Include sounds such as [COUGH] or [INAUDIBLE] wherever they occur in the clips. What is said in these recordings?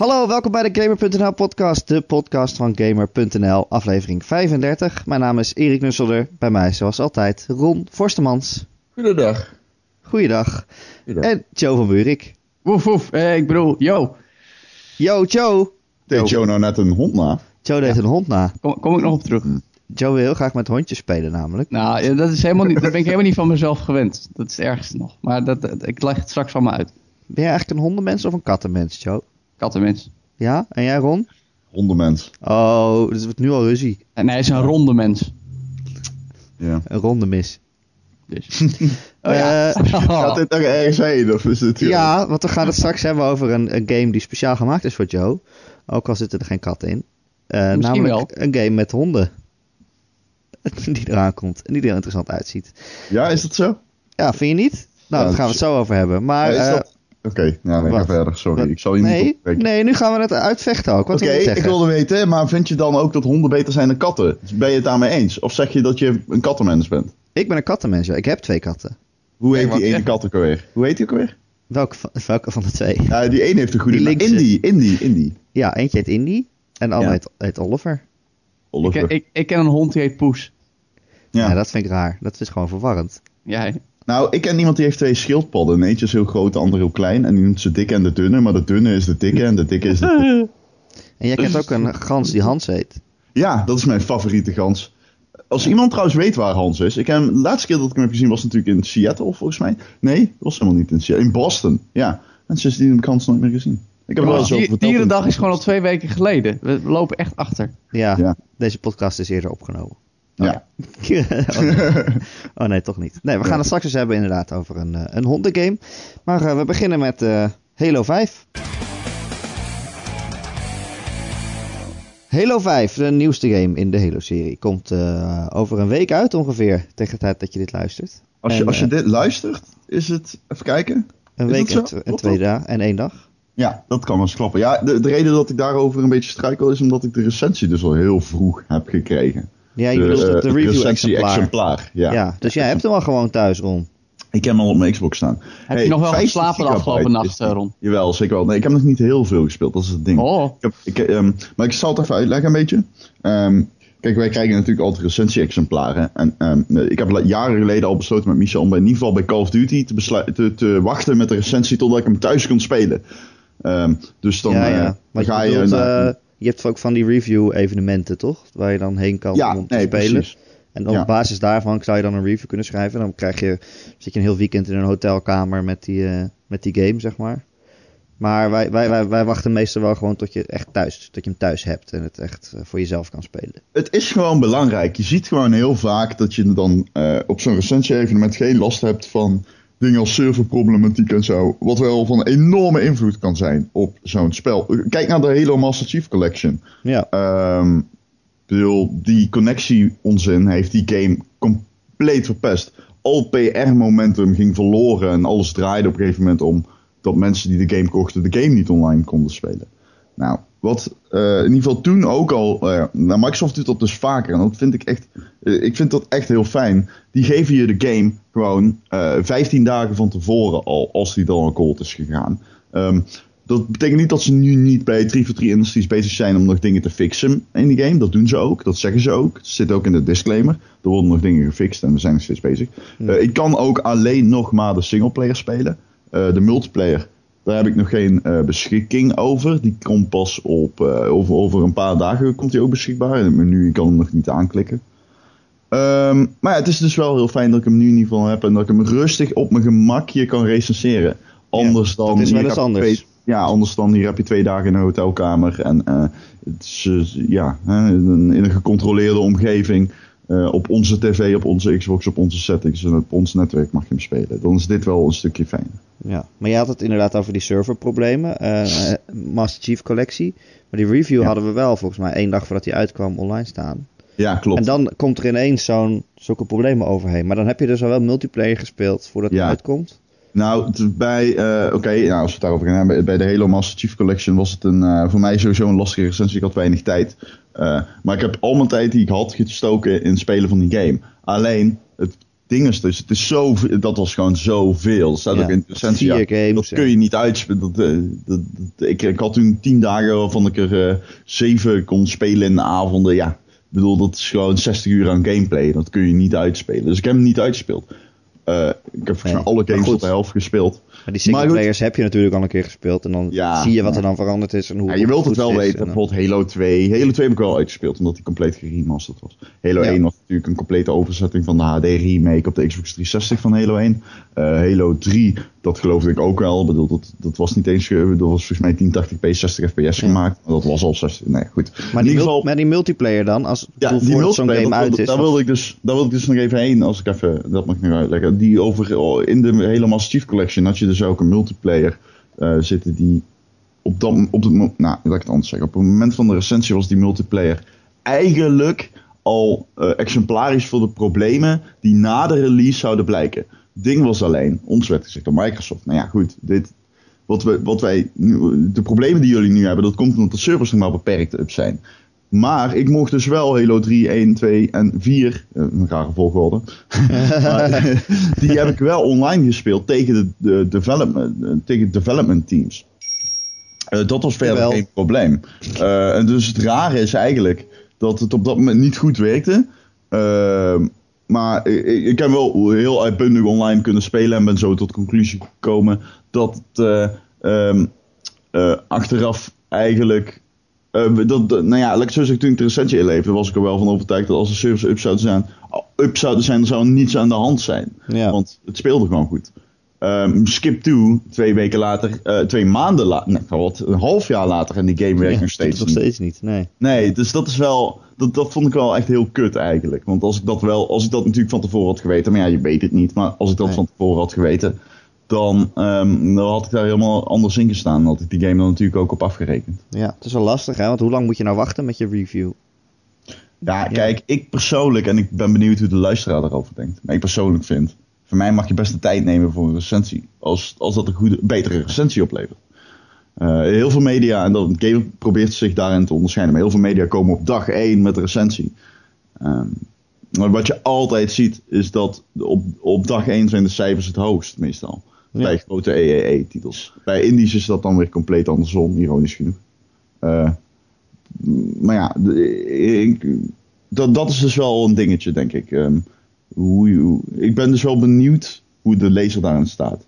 Hallo, welkom bij de Gamer.nl podcast, de podcast van Gamer.nl, aflevering 35. Mijn naam is Erik Nusselder, bij mij zoals altijd Ron Forstemans. Goedendag. Goeiedag. Goeiedag. En Joe van Buurik. Woef woef, eh, ik bedoel, yo, Yo, Joe. Deed Joe nou net een hond na? Joe deed een hond na. kom, kom ik nog op terug. Joe wil heel graag met hondjes spelen namelijk. Nou, ja, dat, is helemaal niet, [LAUGHS] dat ben ik helemaal niet van mezelf gewend. Dat is het ergste nog. Maar dat, dat- ik leg het straks van me uit. Ben jij eigenlijk een hondenmens of een kattenmens, Joe? Kattenmens. Ja? En jij, Ron? Hondenmens. Oh, dus het wordt nu al ruzie. En hij is een ronde mens. Ja. Een ronde mis. Dus. [LAUGHS] Oh ja. [LAUGHS] Gaat dit er ergens heen? Of is dit Ja, want we gaan het straks hebben over een, een game die speciaal gemaakt is voor Joe. Ook al zitten er geen katten in. Eh, Misschien namelijk een game met honden. [LAUGHS] Die eraan komt en die er heel interessant uitziet. Ja, is dat zo? Ja, vind je niet? Nou, Ja, daar gaan we het zo over hebben. Maar, Ja, is eh, dat... Oké, nou, wat? verder. Sorry, wat? ik zal je niet nee, opbreken. nee, nu gaan we het uitvechten ook. Wat Oké, wil je ik wilde weten, maar vind je dan ook dat honden beter zijn dan katten? Ben je het daarmee eens? Of zeg je dat je een kattenmens bent? Ik ben een kattenmens, ja. Ik heb twee katten. Hoe heet die ene kat ook alweer? Hoe heet die ook alweer? Welke van, welke van de twee? Ja, die ene heeft een goede naam. linkse. Indy, Indy, Indy. Ja, eentje heet Indy en de andere Ja. heet, heet Oliver. ik, Oliver. ik, ik ken een hond die heet Poes. Ja. ja. dat vind ik raar. Dat is gewoon verwarrend. Jij? Nou, ik ken iemand die heeft twee schildpadden. Eentje is heel groot, de andere heel klein. En die noemt ze dikke en de dunne. Maar de dunne is de dikke en de dikke is de... [LAUGHS] En jij kent ook een gans die Hans heet. Ja, dat is mijn favoriete gans. Als iemand trouwens weet waar Hans is. Ik heb, de laatste keer dat ik hem heb gezien was natuurlijk in Seattle, volgens mij. Nee, dat was helemaal niet in Seattle. In Boston, ja. En sindsdien heb ik Hans nooit meer gezien. Ik heb wel eens over Dier- verteld. Dierendag is gewoon al twee weken geleden. We we lopen echt achter. Ja, Ja. deze podcast is eerder opgenomen. Ja. [LAUGHS] oh, nee. Oh, nee, toch niet. Nee, we gaan het straks eens hebben inderdaad over een, eh, een hondengame. Maar eh, we beginnen met eh, Halo 5. Halo 5, de nieuwste game in de Halo-serie, komt over een week uit ongeveer, tegen de tijd dat je dit luistert. Als je, En, als je dit luistert, is het... Even kijken. Een is week en, twee dagen en één dag. Ja, dat kan wel eens klappen. Ja, de, de reden dat ik daarover een beetje struikel is omdat ik de recensie dus al heel vroeg heb gekregen. Ja, je de, bedoelt de, eh, de review recensie exemplaar. exemplaar. Ja. Ja. dus jij hebt hem al gewoon thuis, Ron. Ik heb hem al op mijn Xbox staan. Heb Hey, je nog wel 50 geslapen de afgelopen nacht, is die. eh, Ron? Jawel, zeker wel. Nee, ik heb nog niet heel veel gespeeld, dat is het ding. Oh, Ik heb, ik, ehm, maar ik zal het even uitleggen een beetje. Ehm, kijk, wij krijgen natuurlijk altijd recensie-exemplaren. En ehm, ik heb jaren geleden al besloten met Michel om bij, in ieder geval bij Call of Duty te, te, te wachten met de recensie totdat ik hem thuis kon spelen. Ehm, dus dan, ja, eh, dan ga je, je... bedoelt, naar- je hebt ook van die review-evenementen, toch? Waar je dan heen kan ja, om te nee, spelen. precies. En op Ja. basis daarvan zou je dan een review kunnen schrijven. Dan krijg je, zit je een heel weekend in een hotelkamer met die, eh, met die game, zeg maar. Maar wij, wij, wij, wij wachten meestal wel gewoon tot je echt thuis, tot je hem thuis hebt en het echt eh, voor jezelf kan spelen. Het is gewoon belangrijk. Je ziet gewoon heel vaak dat je dan eh, op zo'n recensie-evenement geen last hebt van dingen als serverproblematiek en zo. Wat wel van enorme invloed kan zijn op zo'n spel. Kijk naar de Halo Master Chief Collection. Ja, ik bedoel, die connectie onzin heeft die game compleet verpest. Al PR-momentum ging verloren en alles draaide op een gegeven moment om dat mensen die de game kochten de game niet online konden spelen. Nou, wat eh, in ieder geval toen ook al, eh, nou, Microsoft doet dat dus vaker en dat vind ik echt, eh, ik vind dat echt heel fijn. Die geven je de game gewoon eh 15 dagen van tevoren al, als die dan al cold is gegaan. Ehm, dat betekent niet dat ze nu niet bij 343 Industries bezig zijn om nog dingen te fixen in die game. Dat doen ze ook, dat zeggen ze ook. Het zit ook in de disclaimer. Er worden nog dingen gefixt en we zijn nog steeds bezig. Eh, ik kan ook alleen nog maar de singleplayer spelen. De multiplayer, daar heb ik nog geen eh, beschikking over. Die komt pas op, eh, over, over een paar dagen komt die ook beschikbaar. In het menu, ik kan hem nog niet aanklikken. Ehm, maar ja, het is dus wel heel fijn dat ik hem nu in ieder geval heb en dat ik hem rustig op mijn gemakje kan recenseren. Anders dan. dat is wel eens anders. twee- ja, anders dan hier heb je twee dagen in een hotelkamer en eh, het is, ja, in een gecontroleerde omgeving. Eh, op onze tv, op onze Xbox, op onze settings en op ons netwerk mag je hem spelen. Dan is dit wel een stukje fijn. ja. Maar je had het inderdaad over die serverproblemen. eh, eh, Master Chief collectie. Maar die review Ja. hadden we wel volgens mij één dag voordat die uitkwam online staan. Ja, klopt. En dan komt er ineens zo'n, zulke problemen overheen. Maar dan heb je dus al wel multiplayer gespeeld voordat het Ja. uitkomt. Nou, bij, oké, nou, als we het daarover gaan hebben, bij de Halo Master Chief Collection was het een, voor mij sowieso een lastige recensie. Ik had weinig tijd. Eh, maar ik heb al mijn tijd die ik had gestoken in het spelen van die game. Alleen, het dingen. Dus het is zo, dat was gewoon zoveel. Er staat Ja, ook in de recensie. vier ja, games, dat kun je niet uitspelen. Dat, eh, dat, dat- ik, ik had toen tien dagen waarvan ik er eh, zeven kon spelen in de avonden. Ja, ik bedoel, dat is gewoon 60 uur aan gameplay. Dat kun je niet uitspelen. Dus ik heb hem niet uitgespeeld. Ik heb volgens mij Nee, alle games tot de helft gespeeld. Maar die single players heb je natuurlijk al een keer gespeeld. En dan Ja, zie je wat er dan veranderd is. En hoe Ja, je wilt het wel weten. En dan- Bijvoorbeeld Halo 2. Halo 2 heb ik wel uitgespeeld, omdat die compleet geremasterd was. Halo Ja. 1 was natuurlijk een complete overzetting van de HD remake op de Xbox 360 van Halo 1. Eh, Halo 3, dat geloofde ik ook wel. Ik bedoel, dat, dat was niet eens, ge- dat was volgens mij 1080p 60 fps Ja. gemaakt. Maar dat was al 60. Nee, goed. Maar die, geval, maar die multiplayer dan, als ja, die multiplayer, game dat, uit is. daar wilde ik dus, daar wilde ik dus nog even heen, als ik even, dat mag ik nog uitleggen. Die over, in de hele Master Chief Collection had je dus ook een multiplayer eh, zitten die op dat, op het, nou, laat ik het anders zeggen. Op het moment van de recensie was die multiplayer eigenlijk al eh, exemplarisch voor de problemen die na de release zouden blijken. Ding was alleen, ons werd gezegd door Microsoft. Nou ja, goed, dit, wat, we, wat wij nu, de problemen die jullie nu hebben, dat komt omdat de servers nog maar beperkt up zijn. Maar ik mocht dus wel Halo 3, 1, 2 en 4, eh, een rare volgorde. [LAUGHS] maar, [LAUGHS] die heb ik wel online gespeeld tegen de, de development, eh, tegen development teams. Eh, dat was verder Jawel. geen probleem. En dus het rare is eigenlijk dat het op dat moment niet goed werkte. Ehm, maar ik, ik heb wel heel uitbundig online kunnen spelen en ben zo tot de conclusie gekomen dat het eh, ehm, eh, achteraf eigenlijk. eh, dat, nou ja, laat ik het zo zeggen, toen ik de recensie inleefde, was ik er wel van overtuigd dat als de servers up zouden zijn, up zouden zijn, dan zou er niets aan de hand zijn. Ja. Want het speelde gewoon goed. Ehm, Skip 2, twee weken later, eh, twee maanden later, nee, wat, een half jaar later en die game werkt Ja, nog steeds nog niet. steeds niet. Nee. Nee, dus dat is wel, dat, dat vond ik wel echt heel kut eigenlijk. Want als ik dat wel, als ik dat natuurlijk van tevoren had geweten, maar ja, je weet het niet, maar als ik dat Nee. van tevoren had geweten, dan, ehm, dan had ik daar helemaal anders in gestaan. Dan had ik die game dan natuurlijk ook op afgerekend. Ja, het is wel lastig hè, want hoe lang moet je nou wachten met je review? Ja, kijk, ik persoonlijk, en ik ben benieuwd hoe de luisteraar daarover denkt, maar ik persoonlijk vind, voor mij mag je best de tijd nemen voor een recensie, als, als dat een goede, betere recensie oplevert. Eh, heel veel media, en dat game probeert zich daarin te onderscheiden, maar heel veel media komen op dag 1 met de recensie. Ehm, maar wat je altijd ziet, is dat op, op dag 1 zijn de cijfers het hoogst, meestal. Ja. Bij grote EEE-titels. Bij indies is dat dan weer compleet andersom, ironisch genoeg. Eh, maar ja, ik, dat, dat is dus wel een dingetje, denk ik. Ehm, hoe, je- hoe- ik ben dus wel benieuwd hoe de lezer daarin staat.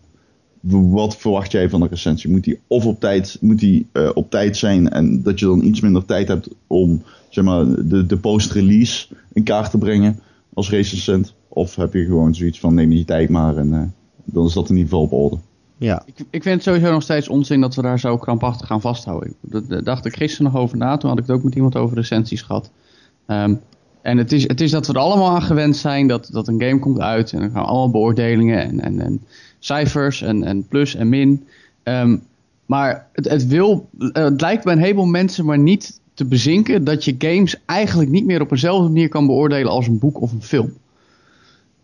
Wat verwacht jij van de recensie? Moet die of op tijd, moet die, eh, op tijd zijn en dat je dan iets minder tijd hebt om zeg maar, de, de post-release in kaart te brengen als recensent? Of heb je gewoon zoiets van neem je tijd maar en eh, dan is dat in ieder geval op orde. Ja, Ik, ik vind het sowieso nog steeds onzin dat we daar zo krampachtig aan vasthouden. Dat- Daar dacht ik gisteren nog over na. Toen had ik het ook met iemand over recensies gehad. Ehm, en het is, het is dat we er allemaal aan gewend zijn dat, dat een game komt uit. En dan gaan allemaal beoordelingen en, en, en cijfers en, en plus en min. Ehm, maar het, het, wil, eh, het lijkt bij een heleboel mensen maar niet te bezinken dat je games eigenlijk niet meer op eenzelfde manier kan beoordelen als een boek of een film.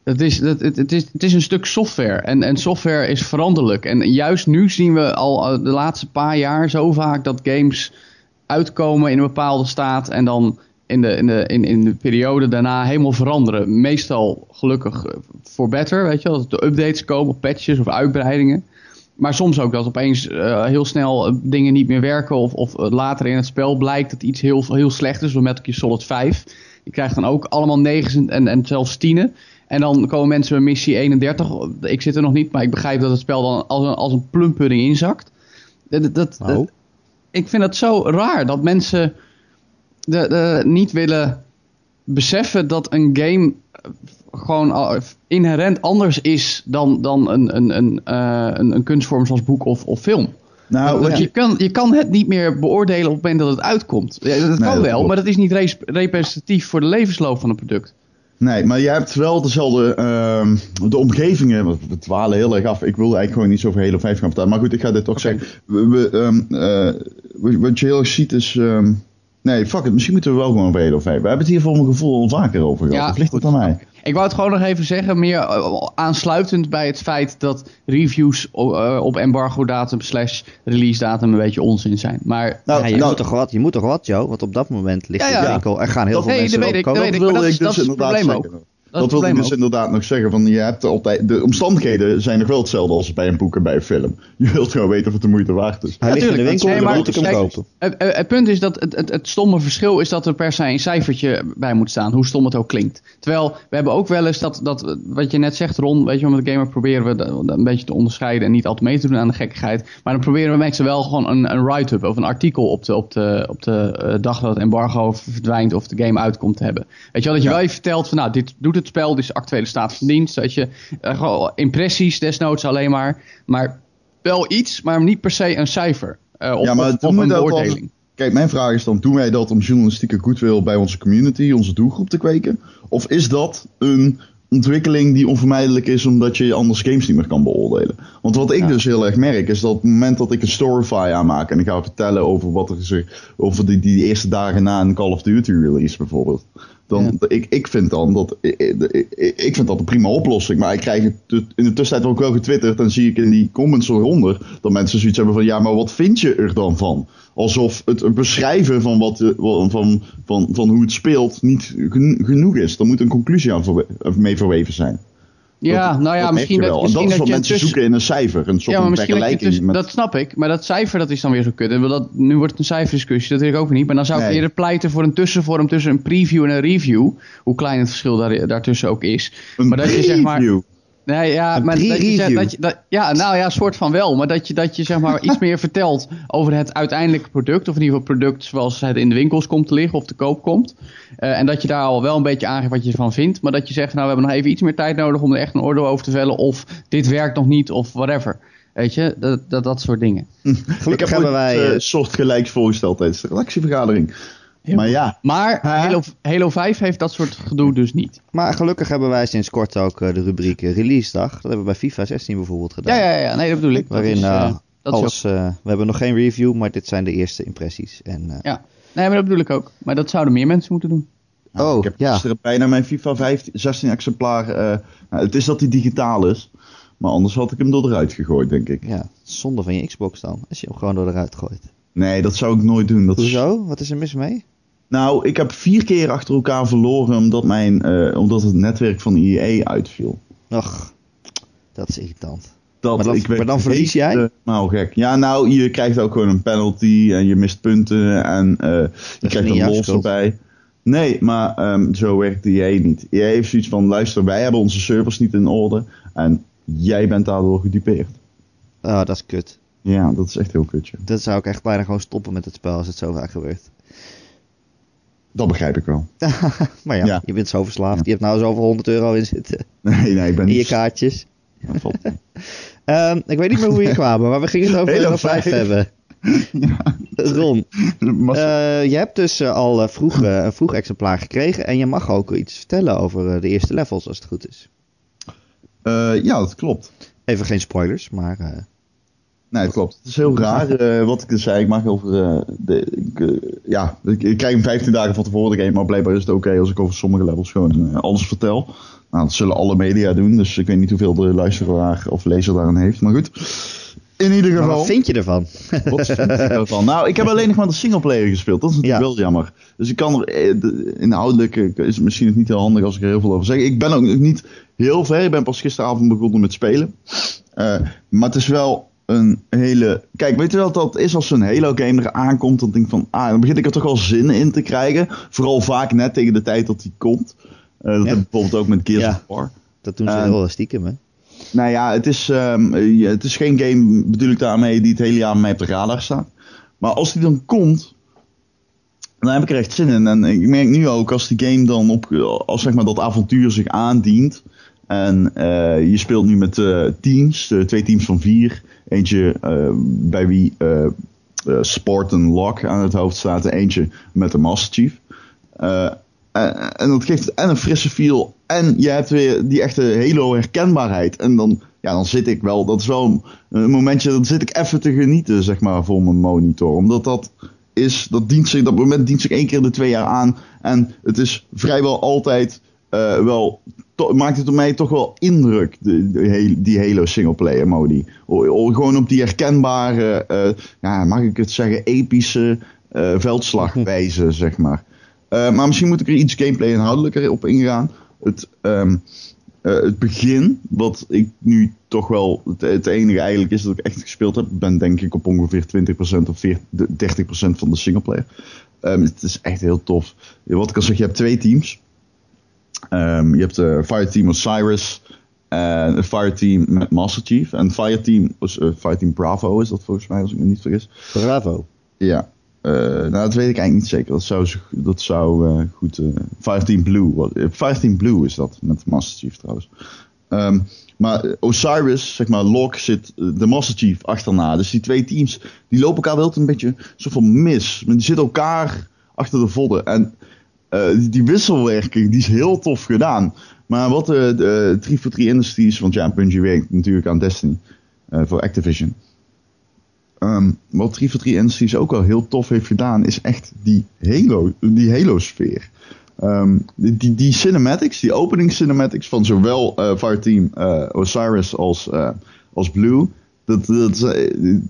Het is, het, het, is, het is een stuk software en, en software is veranderlijk. En juist nu zien we al eh, de laatste paar jaar zo vaak dat games uitkomen in een bepaalde staat en dan in de, in de, in, in de periode daarna helemaal veranderen. Meestal gelukkig eh, voor better, weet je dat er updates komen, patches of uitbreidingen. Maar soms ook dat opeens eh, heel snel eh, dingen niet meer werken of, of later in het spel blijkt dat iets heel, heel slecht is, zoals Metal Solid 5. Je krijgt dan ook allemaal negens en, en, zelfs tienen. En dan komen mensen bij missie 31. Ik zit er nog niet, maar ik begrijp dat het spel dan als een, als een plumpudding inzakt. Dat, dat, dat- Oh. ik vind het zo raar dat mensen de, de, niet willen beseffen dat een game eh, gewoon inherent anders is dan, dan een, een, een, eh, een, een kunstvorm zoals boek of, of film. Nou, Want je, kan, je kan het niet meer beoordelen op het moment dat het uitkomt. Ja, dat Nee, kan wel, maar dat is niet res- representatief voor de levensloop van een product. Nee, maar je hebt wel dezelfde. ehm, de omgevingen. We we dwalen heel erg af. Ik wilde eigenlijk gewoon niet over Halo 5 gaan vertellen. Maar goed, ik ga dit toch zeggen. We, we, ehm, eh, wat- wat je heel erg ziet is. ehm, nee, fuck it. Misschien moeten we wel gewoon over Halo 5. We hebben het hier voor mijn gevoel al vaker over gehad. Ja, of ligt het aan mij? Ik wou het gewoon nog even zeggen, meer eh, aansluitend bij het feit dat reviews eh, op embargo datum slash release datum een beetje onzin zijn. Maar Nou, ja, je, nou, moet toch wat, je moet toch wat, Joe? Want op dat moment ligt Ja, de ja. winkel. Er gaan heel Dat- veel nee, mensen dat weet ik, dat weet ik. maar dat is- dus dat is het probleem zeggen. Dat, het wil ik probleem dus ook. inderdaad nog zeggen. Van, je hebt altijd, de omstandigheden zijn nog wel hetzelfde als bij een boek en bij een film. [LAUGHS] Je wilt gewoon weten of het de moeite waard is. Hij ligt in de winkel, Nee, dan maar moet ik hem kopen. Het, punt is dat het, het, het stomme verschil is dat er per se een cijfertje bij moet staan, hoe stom het ook klinkt. Terwijl we hebben ook wel eens dat, dat wat je net zegt, Ron, weet je, wel, met de gamer proberen we dat- dat een beetje te onderscheiden en niet altijd mee te doen aan de gekkigheid. Maar dan proberen we mensen wel gewoon een, een write-up of een artikel op de, op de, op de eh, dag dat het embargo verdwijnt of de game uitkomt te hebben. Weet je wel, dat je Ja. wel even vertelt van nou, dit doet het spel, is de actuele staat van dienst. Dat je eh, gewoon impressies desnoods alleen maar, maar wel iets, maar niet per se een cijfer. eh, of Ja, maar of, doen of een beoordeling. Kijk, mijn vraag is dan, doen wij dat om journalistieke goodwill bij onze community, onze doelgroep te kweken? Of is dat een ontwikkeling die onvermijdelijk is omdat je anders games niet meer kan beoordelen? Want wat ik dus heel erg merk is dat op het moment dat ik een storyfy aanmaak en ik ga vertellen over wat er zich, over die, die eerste dagen na een Call of Duty release bijvoorbeeld. Dan, ik, ik vind dan dat, ik, vind dat een prima oplossing. Maar ik krijg het in de tussentijd ook wel getwitterd. Dan zie ik in die comments eronder dat mensen zoiets hebben van: ja, maar wat vind je er dan van? Alsof het beschrijven van, wat, eh, van, van, van, van hoe het speelt niet gen- genoeg is. Er moet een conclusie aan mee verweven zijn. Ja, Dat- nou ja, dat misschien dat, wel. En dat misschien is wat mensen tussen... zoeken in een cijfer. Een soort Ja, maar van misschien tussen... met- Dat snap ik, maar dat cijfer dat is dan weer zo kut. Dat, nu wordt het een cijferdiscussie, dat wil ik ook niet. Maar dan zou ik Nee. eerder pleiten voor een tussenvorm tussen een preview en een review. Hoe klein het verschil daar, daartussen ook is. een maar dat je zeg maar... Nee, ja, Een maar dat je, dat je, dat, ja, nou ja, soort van wel. Maar dat je, dat je zeg maar [LAUGHS] iets meer vertelt over het uiteindelijke product. Of in ieder geval product zoals het in de winkels komt te liggen of te koop komt. Eh, en dat je daar al wel een beetje aangeeft wat je ervan vindt. Maar dat je zegt, nou we hebben nog even iets meer tijd nodig om er echt een oordeel over te vellen. Of dit werkt nog niet of whatever. Weet je, dat, dat, dat soort dingen. Gelukkig ik heb hebben ooit, wij... eh, eh, soort gelijks voorgesteld tijdens de redactievergadering. Maar ja, Maar? Halo, Halo 5 heeft dat soort gedoe dus niet. Maar gelukkig hebben wij sinds kort ook eh, de rubriek release dag. Dat hebben we bij FIFA 16 bijvoorbeeld gedaan. Ja, ja, ja, nee, dat bedoel ik. Dat Waarin is, eh, eh, eh, we hebben nog geen review, maar dit zijn de eerste impressies. En, eh, Ja, nee, maar dat bedoel ik ook. Maar dat zouden meer mensen moeten doen. Nou, Oh, ik heb ja. gisteren bijna mijn FIFA 15, 16 exemplaar. eh, nou, het is dat die digitaal is. Maar anders had ik hem er eruit gegooid, denk ik. ja, zonde van je Xbox dan, als je hem gewoon door eruit gooit. Nee, dat zou ik nooit doen. Dat is- Hoezo? Wat is er mis mee? Nou, ik heb vier keer achter elkaar verloren omdat, mijn, eh, omdat het netwerk van EA uitviel. Och, dat is irritant. Dat, Maar dan- ik maar dan verlies jij? Nou, gek. Ja, nou, je krijgt ook gewoon een penalty en je mist punten en eh, je krijgt een los erbij. Nee, maar ehm, zo werkt EA niet. EA heeft zoiets van, luister, wij hebben onze servers niet in orde en jij bent daardoor gedupeerd. Ah, dat is kut. Ja, dat is echt heel kutje. Dat zou ik echt bijna gewoon stoppen met het spel als het zo vaak gebeurt. Dat begrijp ik wel. [LAUGHS] maar ja, Ja. je bent zo verslaafd. Ja. Je hebt nou zoveel 100 euro in zitten. Nee, nee, ik ben In je niet... kaartjes. Ja, valt. [LAUGHS] Ehm, ik weet niet meer hoe je kwam, maar we gingen het over Halo Halo 5 5. hebben. [LAUGHS] Ron, Maar- eh, je hebt dus eh, al eh, vroeg, een vroeg exemplaar gekregen. En je mag ook iets vertellen over de eerste levels, als het goed is. Ja, dat klopt. Even geen spoilers, maar... Nee, dat klopt. Het is heel raar eh, wat ik dus zei. Ik mag over. eh, de, ik, eh, ja, ik, ik krijg hem 15 dagen van tevoren de game. Maar blijkbaar is het oké als ik over sommige levels gewoon alles vertel. Nou, dat zullen alle media doen. Dus ik weet niet hoeveel de luisteraar of lezer daarin heeft. Maar goed. In ieder maar geval. wat vind je ervan? [LAUGHS] Wat vind ik ervan? Nou, ik heb alleen nog maar de singleplayer gespeeld. Dat is natuurlijk Ja. wel jammer. Dus ik kan er de- inhoudelijk is het misschien niet heel handig als ik er heel veel over zeg. Ik ben ook niet heel ver. Ik ben pas gisteravond begonnen met spelen. Eh, maar het is wel een hele. Kijk, weet je wel wat dat is als zo'n Halo game er aankomt? Dan denk ik van, ah, dan begin ik er toch wel zin in te krijgen. Vooral vaak net tegen de tijd dat die komt. Eh, dat Ja. heb ik bijvoorbeeld ook met Gears Ja. of War. Dat doen ze Ehm, heel stiekem, hè? Nou ja, het is, ehm, eh, het is geen game, bedoel ik daarmee, die het hele jaar mij op de radar staat. Maar als die dan komt, dan heb ik er echt zin in. En ik merk nu ook, als die game dan op, als zeg maar dat avontuur zich aandient. En eh, je speelt nu met teams, twee teams van vier. Eentje eh, bij wie eh eh, Spartan Lock aan het hoofd staat. En eentje met de Master Chief. En, dat geeft en een frisse feel. En je hebt weer die echte Halo herkenbaarheid. En dan, ja, dan zit ik wel. Dat is wel een, momentje. Dan zit ik even te genieten, zeg maar, voor mijn monitor. Omdat dat is. Dat, dient zich, dat moment dient zich één keer in de twee jaar aan. En het is vrijwel altijd wel. Maakt het op mij toch wel indruk, de, die Halo singleplayer modi. O- o- gewoon op die herkenbare, eh, ja, mag ik het zeggen, epische eh, veldslagwijze, [LAUGHS] zeg maar. Eh, maar misschien moet ik er iets gameplay inhoudelijker op ingaan. het, ehm, eh, het begin, wat ik nu toch wel het, het enige eigenlijk is dat ik echt gespeeld heb, ben denk ik op ongeveer 20% of 40, 30% van de singleplayer. Um, het is echt heel tof. Wat ik al zeg, je hebt twee teams. Um, je hebt de Fireteam Osiris en een Fireteam met Master Chief. En Fireteam, uh, Fireteam Bravo is dat volgens mij, als ik me niet vergis. Bravo. Ja. Uh, nou, dat weet ik eigenlijk niet zeker. Dat zou, dat zou uh, goed. Fireteam Blue. Wat, Fireteam Blue is dat, met Master Chief trouwens. Um, maar Osiris, zeg maar, Locke zit de Master Chief achterna. Dus die twee teams, die lopen elkaar wel een beetje soort van mis. Maar die zitten elkaar achter de vodden. En die, die, wisselwerking, die is heel tof gedaan. Maar wat de, de 343 Industries, want ja, Bungie werkt natuurlijk aan Destiny. voor Activision. Um, wat 343 Industries ook al heel tof heeft gedaan, is echt die Halo, die Halo-sfeer. Um, die, die, cinematics, die opening cinematics van zowel uh, Fireteam uh, Osiris als, als Blue. Dat, dat,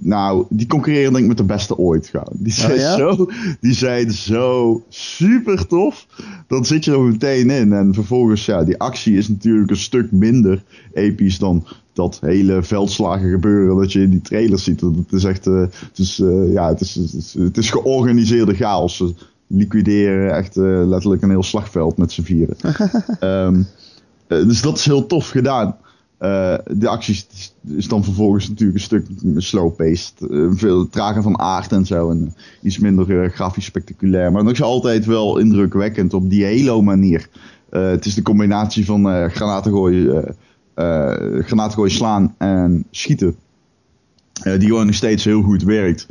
nou, die concurreren denk ik met de beste ooit. Die zijn, Oh, ja? zo, die zijn zo super tof. Dan zit je er meteen in. En vervolgens, ja, die actie is natuurlijk een stuk minder episch dan dat hele veldslagen gebeuren dat je in die trailer ziet. Het is echt, uh, het is, uh, ja, het is, het is, het is georganiseerde chaos. Ze liquideren echt uh, letterlijk een heel slagveld met z'n vieren. um, [LAUGHS] dus dat is heel tof gedaan. De actie is dan vervolgens natuurlijk een stuk slow-paced. veel trager van aard en zo. En iets minder grafisch spectaculair. Maar nog altijd wel indrukwekkend op die Halo-manier. het is de combinatie van granaten gooien granaten gooien, slaan en schieten. Die gewoon nog steeds heel goed werkt.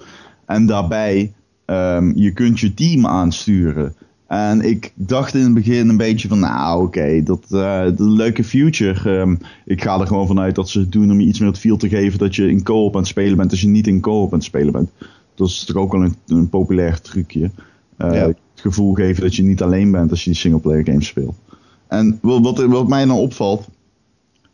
En daarbij, um, je kunt je team aansturen. En ik dacht in het begin een beetje van, nou oké, okay, dat, uh, dat een leuke future. Um, ik ga er gewoon vanuit dat ze het doen om je iets meer het feel te geven dat je in co-op aan het spelen bent als je niet in co-op aan het spelen bent. Dat is toch ook wel een, een populair trucje. Ja. Het gevoel geven dat je niet alleen bent als je die singleplayer games speelt. En wat, wat mij dan opvalt,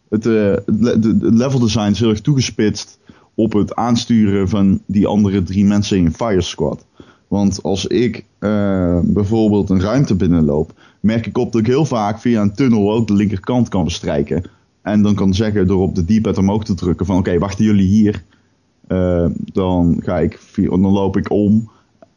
het, uh, het, level design is heel erg toegespitst op het aansturen van die andere drie mensen in Fire Squad. Want als ik uh, bijvoorbeeld een ruimte binnenloop, merk ik op dat ik heel vaak via een tunnel ook de linkerkant kan bestrijken. En dan kan zeggen door op de D-pad omhoog te drukken van oké, wachten jullie hier. Uh, dan, ga ik via, dan loop ik om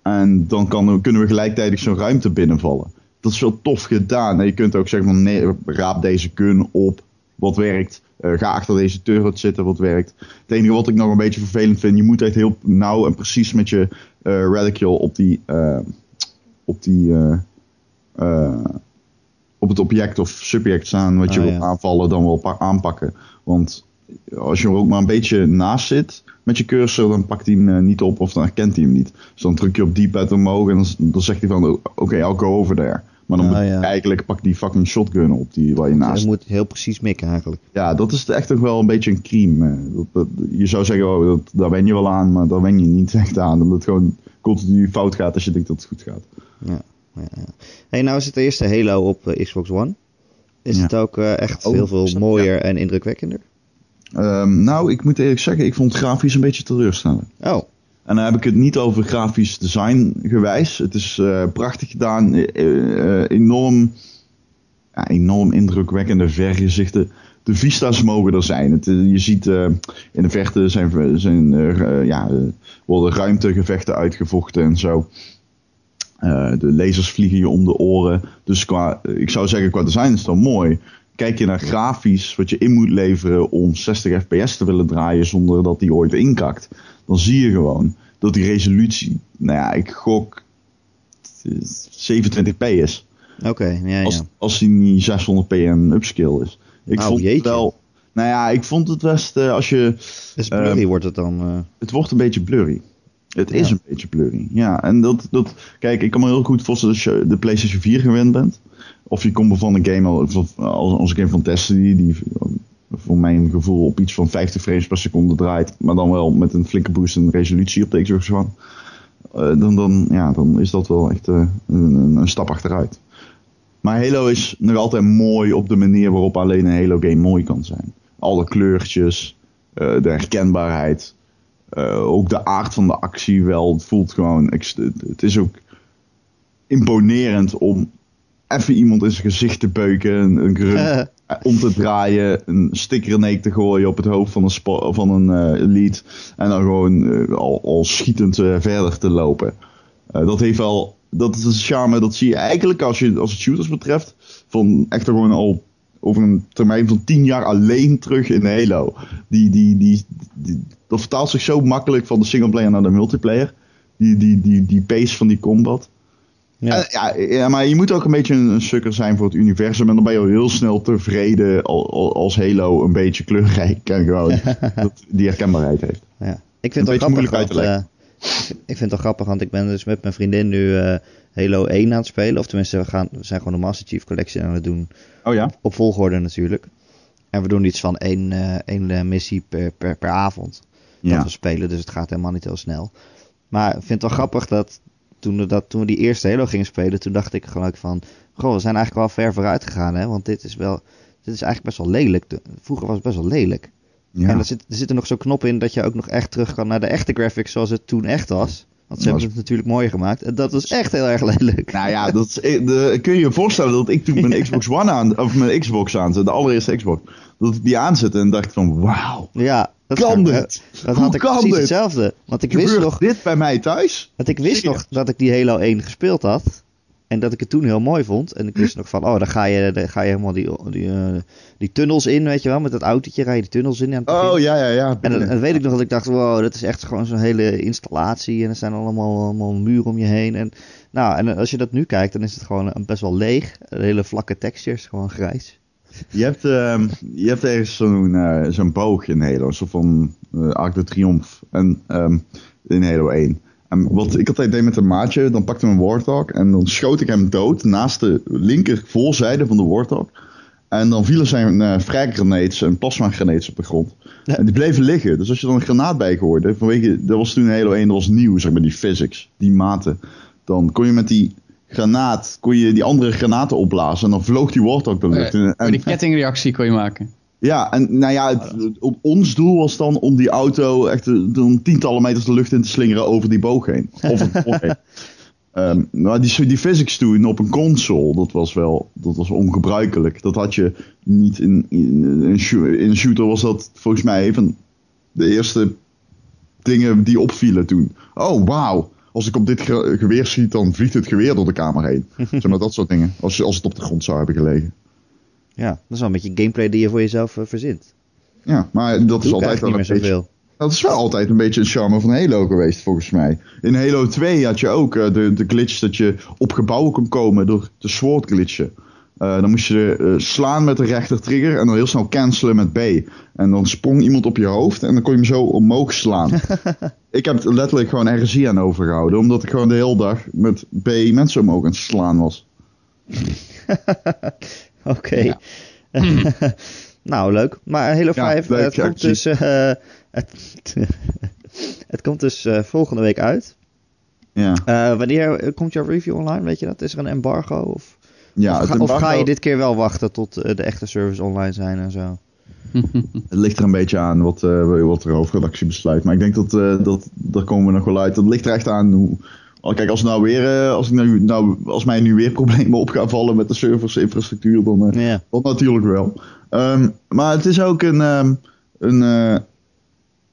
en dan kan, kunnen we gelijktijdig zo'n ruimte binnenvallen. Dat is wel tof gedaan. En je kunt ook zeggen van nee, raap deze gun op wat werkt. Uh, ga achter deze turret zitten, wat werkt. Het enige wat ik nog een beetje vervelend vind, je moet echt heel nauw en precies met je uh, radicule op die, uh, op die, op het object of subject staan wat je Oh, wil aanvallen, dan wel aanpakken. Want als je er ook maar een beetje naast zit met je cursor, dan pakt hij hem niet op of dan herkent hij hem niet. Dus dan druk je op die pad omhoog en dan, dan zegt hij van, oké, okay, I'll go over there. Maar dan Ah, moet ja. eigenlijk pak die fucking shotgun op die waar je naast Je moet heel precies mikken eigenlijk. ja, dat is echt toch wel een beetje een crime. Dat, dat, je zou zeggen, oh, dat, daar wen je wel aan, maar daar wen je niet [LAUGHS] echt aan. Omdat het gewoon continu fout gaat als je denkt dat het goed gaat. Ja, ja, ja. Hey, nou is het de eerste Halo op eh, Xbox One. Is het ook eh, echt Oh, heel veel snap- mooier en indrukwekkender? Ehm, nou, ik moet eerlijk zeggen, ik vond het grafisch een beetje teleurstellend. Oh, En dan heb ik het niet over grafisch design gewijs. Het is eh, prachtig gedaan, eh, eh, enorm, ja, enorm indrukwekkende vergezichten. De vista's mogen er zijn. Je ziet in de verte zijn, zijn, ja, worden ruimtegevechten uitgevochten en zo. De lasers vliegen je om de oren. Dus qua, ik zou zeggen, qua design is het wel mooi. Kijk je naar grafisch, wat je in moet leveren om 60 fps te willen draaien zonder dat die ooit inkakt. Dan zie je gewoon dat die resolutie, nou ja, ik gok eh, 27p is. oké. Ja, Als, ja. als die niet 600p en upscale is. Ik Nou, vond het jeetje. wel, nou ja, ik vond het best, eh, als je, blurry Ehm, wordt het dan. eh, het wordt een beetje blurry. Het is een beetje blurry. Ja, en dat, dat, kijk, ik kan me heel goed voorstellen als je de PlayStation 4 gewend bent. Of je komt van een game als, als een game van Destiny, die voor mijn gevoel op iets van 50 frames per seconde draait. Maar dan wel met een flinke boost in resolutie op de Xbox One. Eh, dan, dan, ja, dan is dat wel echt eh, een, een, stap achteruit. Maar Halo is nog altijd mooi op de manier waarop alleen een Halo game mooi kan zijn. Alle kleurtjes, eh, de herkenbaarheid. Ook de aard van de actie wel. Het voelt gewoon. het is ook imponerend om even iemand in zijn gezicht te beuken, een, een grunt Eh, om te draaien, een sticker te gooien op het hoofd van een, van een eh, lead en dan gewoon eh, al, al schietend eh, verder te lopen. Eh, dat heeft wel, dat is een charme, dat zie je eigenlijk als, je, als het shooters betreft, van echt gewoon al over een termijn van 10 jaar alleen terug in Halo. Die, die, die, die- dat vertaalt zich zo makkelijk van de singleplayer naar de multiplayer. Die, die, die, die pace van die combat. Ja. Eh, ja, ja, maar je moet ook een beetje een, een sukker zijn voor het universum. En dan ben je al heel snel tevreden al- al- als Halo een beetje kleurrijk en gewoon [LAUGHS] dat die herkenbaarheid heeft. Ja. Ik vind het wel grappig, want, eh, ik vind het wel grappig, want ik ben dus met mijn vriendin nu eh, Halo 1 aan het spelen. Of tenminste, we, gaan, we zijn gewoon de Master Chief Collection aan het doen. Oh ja? Op volgorde natuurlijk. En we doen iets van één, één missie per, per, per avond. Dat Ja. we spelen, dus het gaat helemaal niet heel snel. Maar ik vind het wel grappig dat toen, we dat toen we die eerste Halo gingen spelen, toen dacht ik gelijk van... Goh, we zijn eigenlijk wel ver vooruit gegaan, hè. Want dit is wel... Dit is eigenlijk best wel lelijk. Vroeger was het best wel lelijk. ja. En er zit, er zit er nog zo'n knop in dat je ook nog echt terug kan naar de echte graphics zoals het toen echt was. Want ze hebben het natuurlijk mooier gemaakt. En dat was echt heel erg lelijk. Nou ja, dat is, eh, de, kun je je voorstellen dat ik toen mijn [LAUGHS] Xbox One aan, of mijn Xbox aanzette, de allereerste Xbox, dat ik die aanzette en dacht van wauw, Ja, dat kan dit? Dat Hoe had ik kan precies dit? hetzelfde. Want ik wist nog, dit bij mij thuis? want ik wist Serieus? nog dat ik die Halo 1 gespeeld had. En dat ik het toen heel mooi vond. En ik wist nog van, oh, dan ga je, dan ga je helemaal die, die, eh, die tunnels in, weet je wel. Met dat autootje ga je die tunnels in aan het. Oh ja, ja, ja. En dan, dan weet ik nog dat ik dacht, wow, dat is echt gewoon zo'n hele installatie. En er zijn allemaal, allemaal muren om je heen. En, nou, en als je dat nu kijkt, dan is het gewoon een- best wel leeg. Hele vlakke textures, gewoon grijs. Je hebt, ehm, je hebt ergens zo'n eh, zo'n boog in Halo, soort van eh Arc de Triomphe en, ehm, in Halo 1. En wat ik altijd deed met een maatje, dan pakte ik een Warthog en dan schoot ik hem dood naast de linker voorzijde van de Warthog. En dan vielen zijn uh, frag-grenades en plasma-grenades op de grond. Ja. En die bleven liggen. Dus als je dan een granaat bijgooide, vanwege, dat was toen in Halo 1, dat was nieuw, zeg maar, die physics, die maten. Dan kon je met die granaat, kon je die andere granaten opblazen en dan vloog die Warthog de lucht in. Uh, En- die kettingreactie kon je maken. ja, en nou ja, het, ons doel was dan om die auto echt eh, dan tientallen meters de lucht in te slingeren over die boog heen. Of het boog heen. [LAUGHS] Ehm, maar die, die physics toen op een console, dat was wel dat was ongebruikelijk. Dat had je niet in, in, in, een shoo- in een shooter, was dat volgens mij een van de eerste dingen die opvielen toen. Oh, wauw. Als ik op dit ge- geweer schiet, dan vliegt het geweer door de kamer heen. [LAUGHS] zeg maar dat soort dingen. Als, als het op de grond zou hebben gelegen. Ja, dat is wel een beetje gameplay die je voor jezelf eh, verzint. Ja, maar dat is altijd wel een beetje... Dat is wel altijd een beetje een charme van Halo geweest, volgens mij. In Halo 2 had je ook eh, de, de glitch dat je op gebouwen kon komen door de sword glitchen. Eh, dan moest je slaan met de rechter trigger en dan heel snel cancelen met B. En dan sprong iemand op je hoofd en dan kon je hem zo omhoog slaan. [LAUGHS] ik heb het letterlijk gewoon RSI aan overgehouden, omdat ik gewoon de hele dag met B mensen omhoog aan het slaan was. [LAUGHS] Oké. [LAUGHS] Nou, leuk. Maar Halo Ja, 5, leuk, het, ja, komt dus, eh, [LAUGHS] het, het komt dus eh, volgende week uit. Ja, Eh, wanneer eh, komt jouw review online? Weet je dat? Is er een embargo? Of, ja of, het ga, of ga je dit keer wel wachten tot eh, de echte servers online zijn en zo? [LAUGHS] Het ligt er een beetje aan wat, eh wat de hoofdredactie besluit. Maar ik denk dat, eh, dat daar komen we nog wel uit. Dat ligt er echt aan hoe. Kijk, als, nou weer, eh, als, ik nou, nou, als mij nu weer problemen op gaan vallen met de servers infrastructuur, dan, eh, Ja. dat natuurlijk wel. Ehm, maar het is ook een, ehm, een,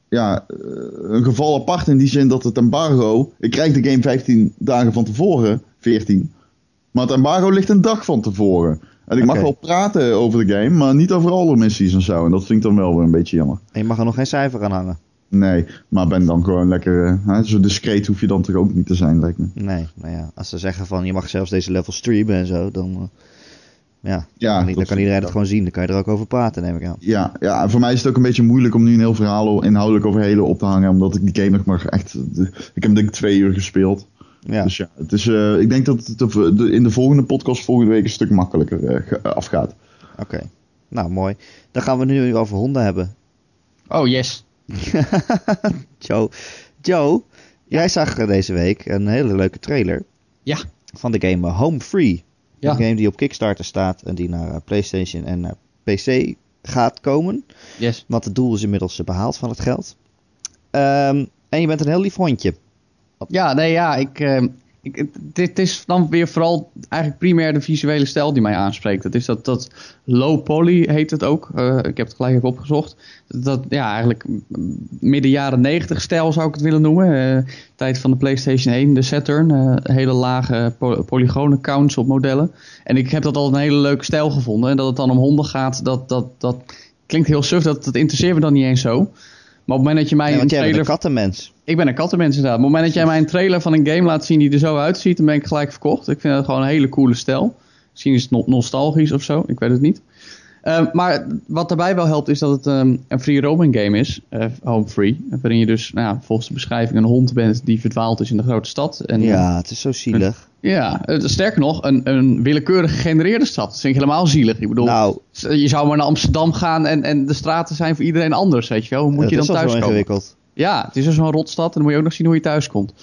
ja, een geval apart in die zin dat het embargo. Ik krijg de game 15 dagen van tevoren, 14. Maar het embargo ligt een dag van tevoren. En ik mag wel praten over de game, maar niet over alle missies en zo. En dat vind ik dan wel weer een beetje jammer. En je mag er nog geen cijfer aan hangen. Nee, maar ben dan gewoon lekker. eh, hè, zo discreet hoef je dan toch ook niet te zijn, lijkt me. Nee, nou ja, als ze zeggen van je mag zelfs deze level streamen en zo, dan, eh, ja, Ja, dan, kan, dat- kan iedereen het gewoon zien. Dan kan je er ook over praten, neem ik aan. Ja, ja, voor mij is het ook een beetje moeilijk om nu een heel verhaal inhoudelijk over Halo op te hangen. Omdat ik die game nog maar echt. de- ik heb denk ik twee uur gespeeld. Ja, Dus ja, het is, eh, ik denk dat het de- in de volgende podcast volgende week een stuk makkelijker eh, ge- afgaat. oké. Nou, mooi. Dan gaan we nu over honden hebben. Oh, yes. [LAUGHS] Joe, Joe jij zag eh, deze week een hele leuke trailer Ja. van de game eh, Home Free. Ja. Een game die op Kickstarter staat en die naar eh, PlayStation en naar PC gaat komen. Yes. Want het doel is inmiddels eh, behaald van het geld. Ehm, en je bent een heel lief hondje. Ja, nee, ja, ik, eh, ik, dit is dan weer vooral eigenlijk primair de visuele stijl die mij aanspreekt. Dat is dat, dat low poly heet het ook. Eh, ik heb het gelijk even opgezocht. Dat, ja, eigenlijk midden jaren 90 stijl zou ik het willen noemen. Eh, tijd van de PlayStation 1, de Saturn. hele lage po polygonen counts op modellen. En ik heb dat altijd een hele leuke stijl gevonden. En dat het dan om honden gaat, dat, dat, dat klinkt heel suf. Dat, dat interesseert me dan niet eens zo. Maar op het moment dat je mij een bent trailer een kattenmens. ik ben een kattenmens inderdaad. Op het moment dat jij mij een trailer van een game laat zien die er zo uitziet, dan ben ik gelijk verkocht. Ik vind het gewoon een hele coole stijl. Misschien is het no- nostalgisch of zo, ik weet het niet. Ehm, maar wat daarbij wel helpt is dat het ehm, een free roaming game is, eh, home free. Waarin je dus nou, ja, volgens de beschrijving een hond bent die verdwaald is in de grote stad. En, Ja, het is zo zielig. ja het- sterker nog, een, een willekeurig gegenereerde stad. Dat vind ik helemaal zielig. Ik bedoel, Nou, je zou maar naar Amsterdam gaan en, en de straten zijn voor iedereen anders, weet je wel. Hoe moet je dan thuis komen? ingewikkeld. Ja, het is dus zo'n rotstad en dan moet je ook nog zien hoe je thuis komt.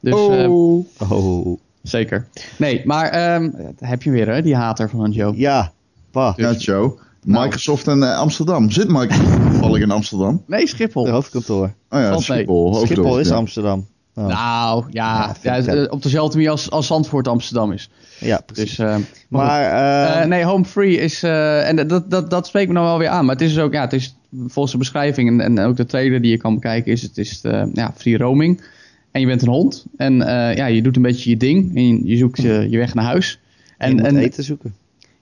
Dus, eh, Oh, zeker. Nee, maar ehm, heb je weer hè, die hater van Joe. ja. Pa, Ja, Joe. Nou. Microsoft en eh, Amsterdam. Zit Microsoft [LAUGHS] toevallig in Amsterdam? Nee, Schiphol. de hoofdkantoor. Oh ja. Schiphol. Schiphol is ja. Amsterdam. Oh. Nou, ja, Ja, eh, op dezelfde manier als, als Zandvoort Amsterdam is. ja, precies. Dus, eh, maar nee, home free is, eh, en dat, dat, dat spreekt me nou wel weer aan. Maar het is dus ook, ja, het is volgens de beschrijving en, en ook de trailer die je kan bekijken, is het is eh, ja, free roaming. En je bent een hond en eh, ja, je doet een beetje je ding en je, je zoekt je, je weg naar huis. en, je En, moet en eten zoeken.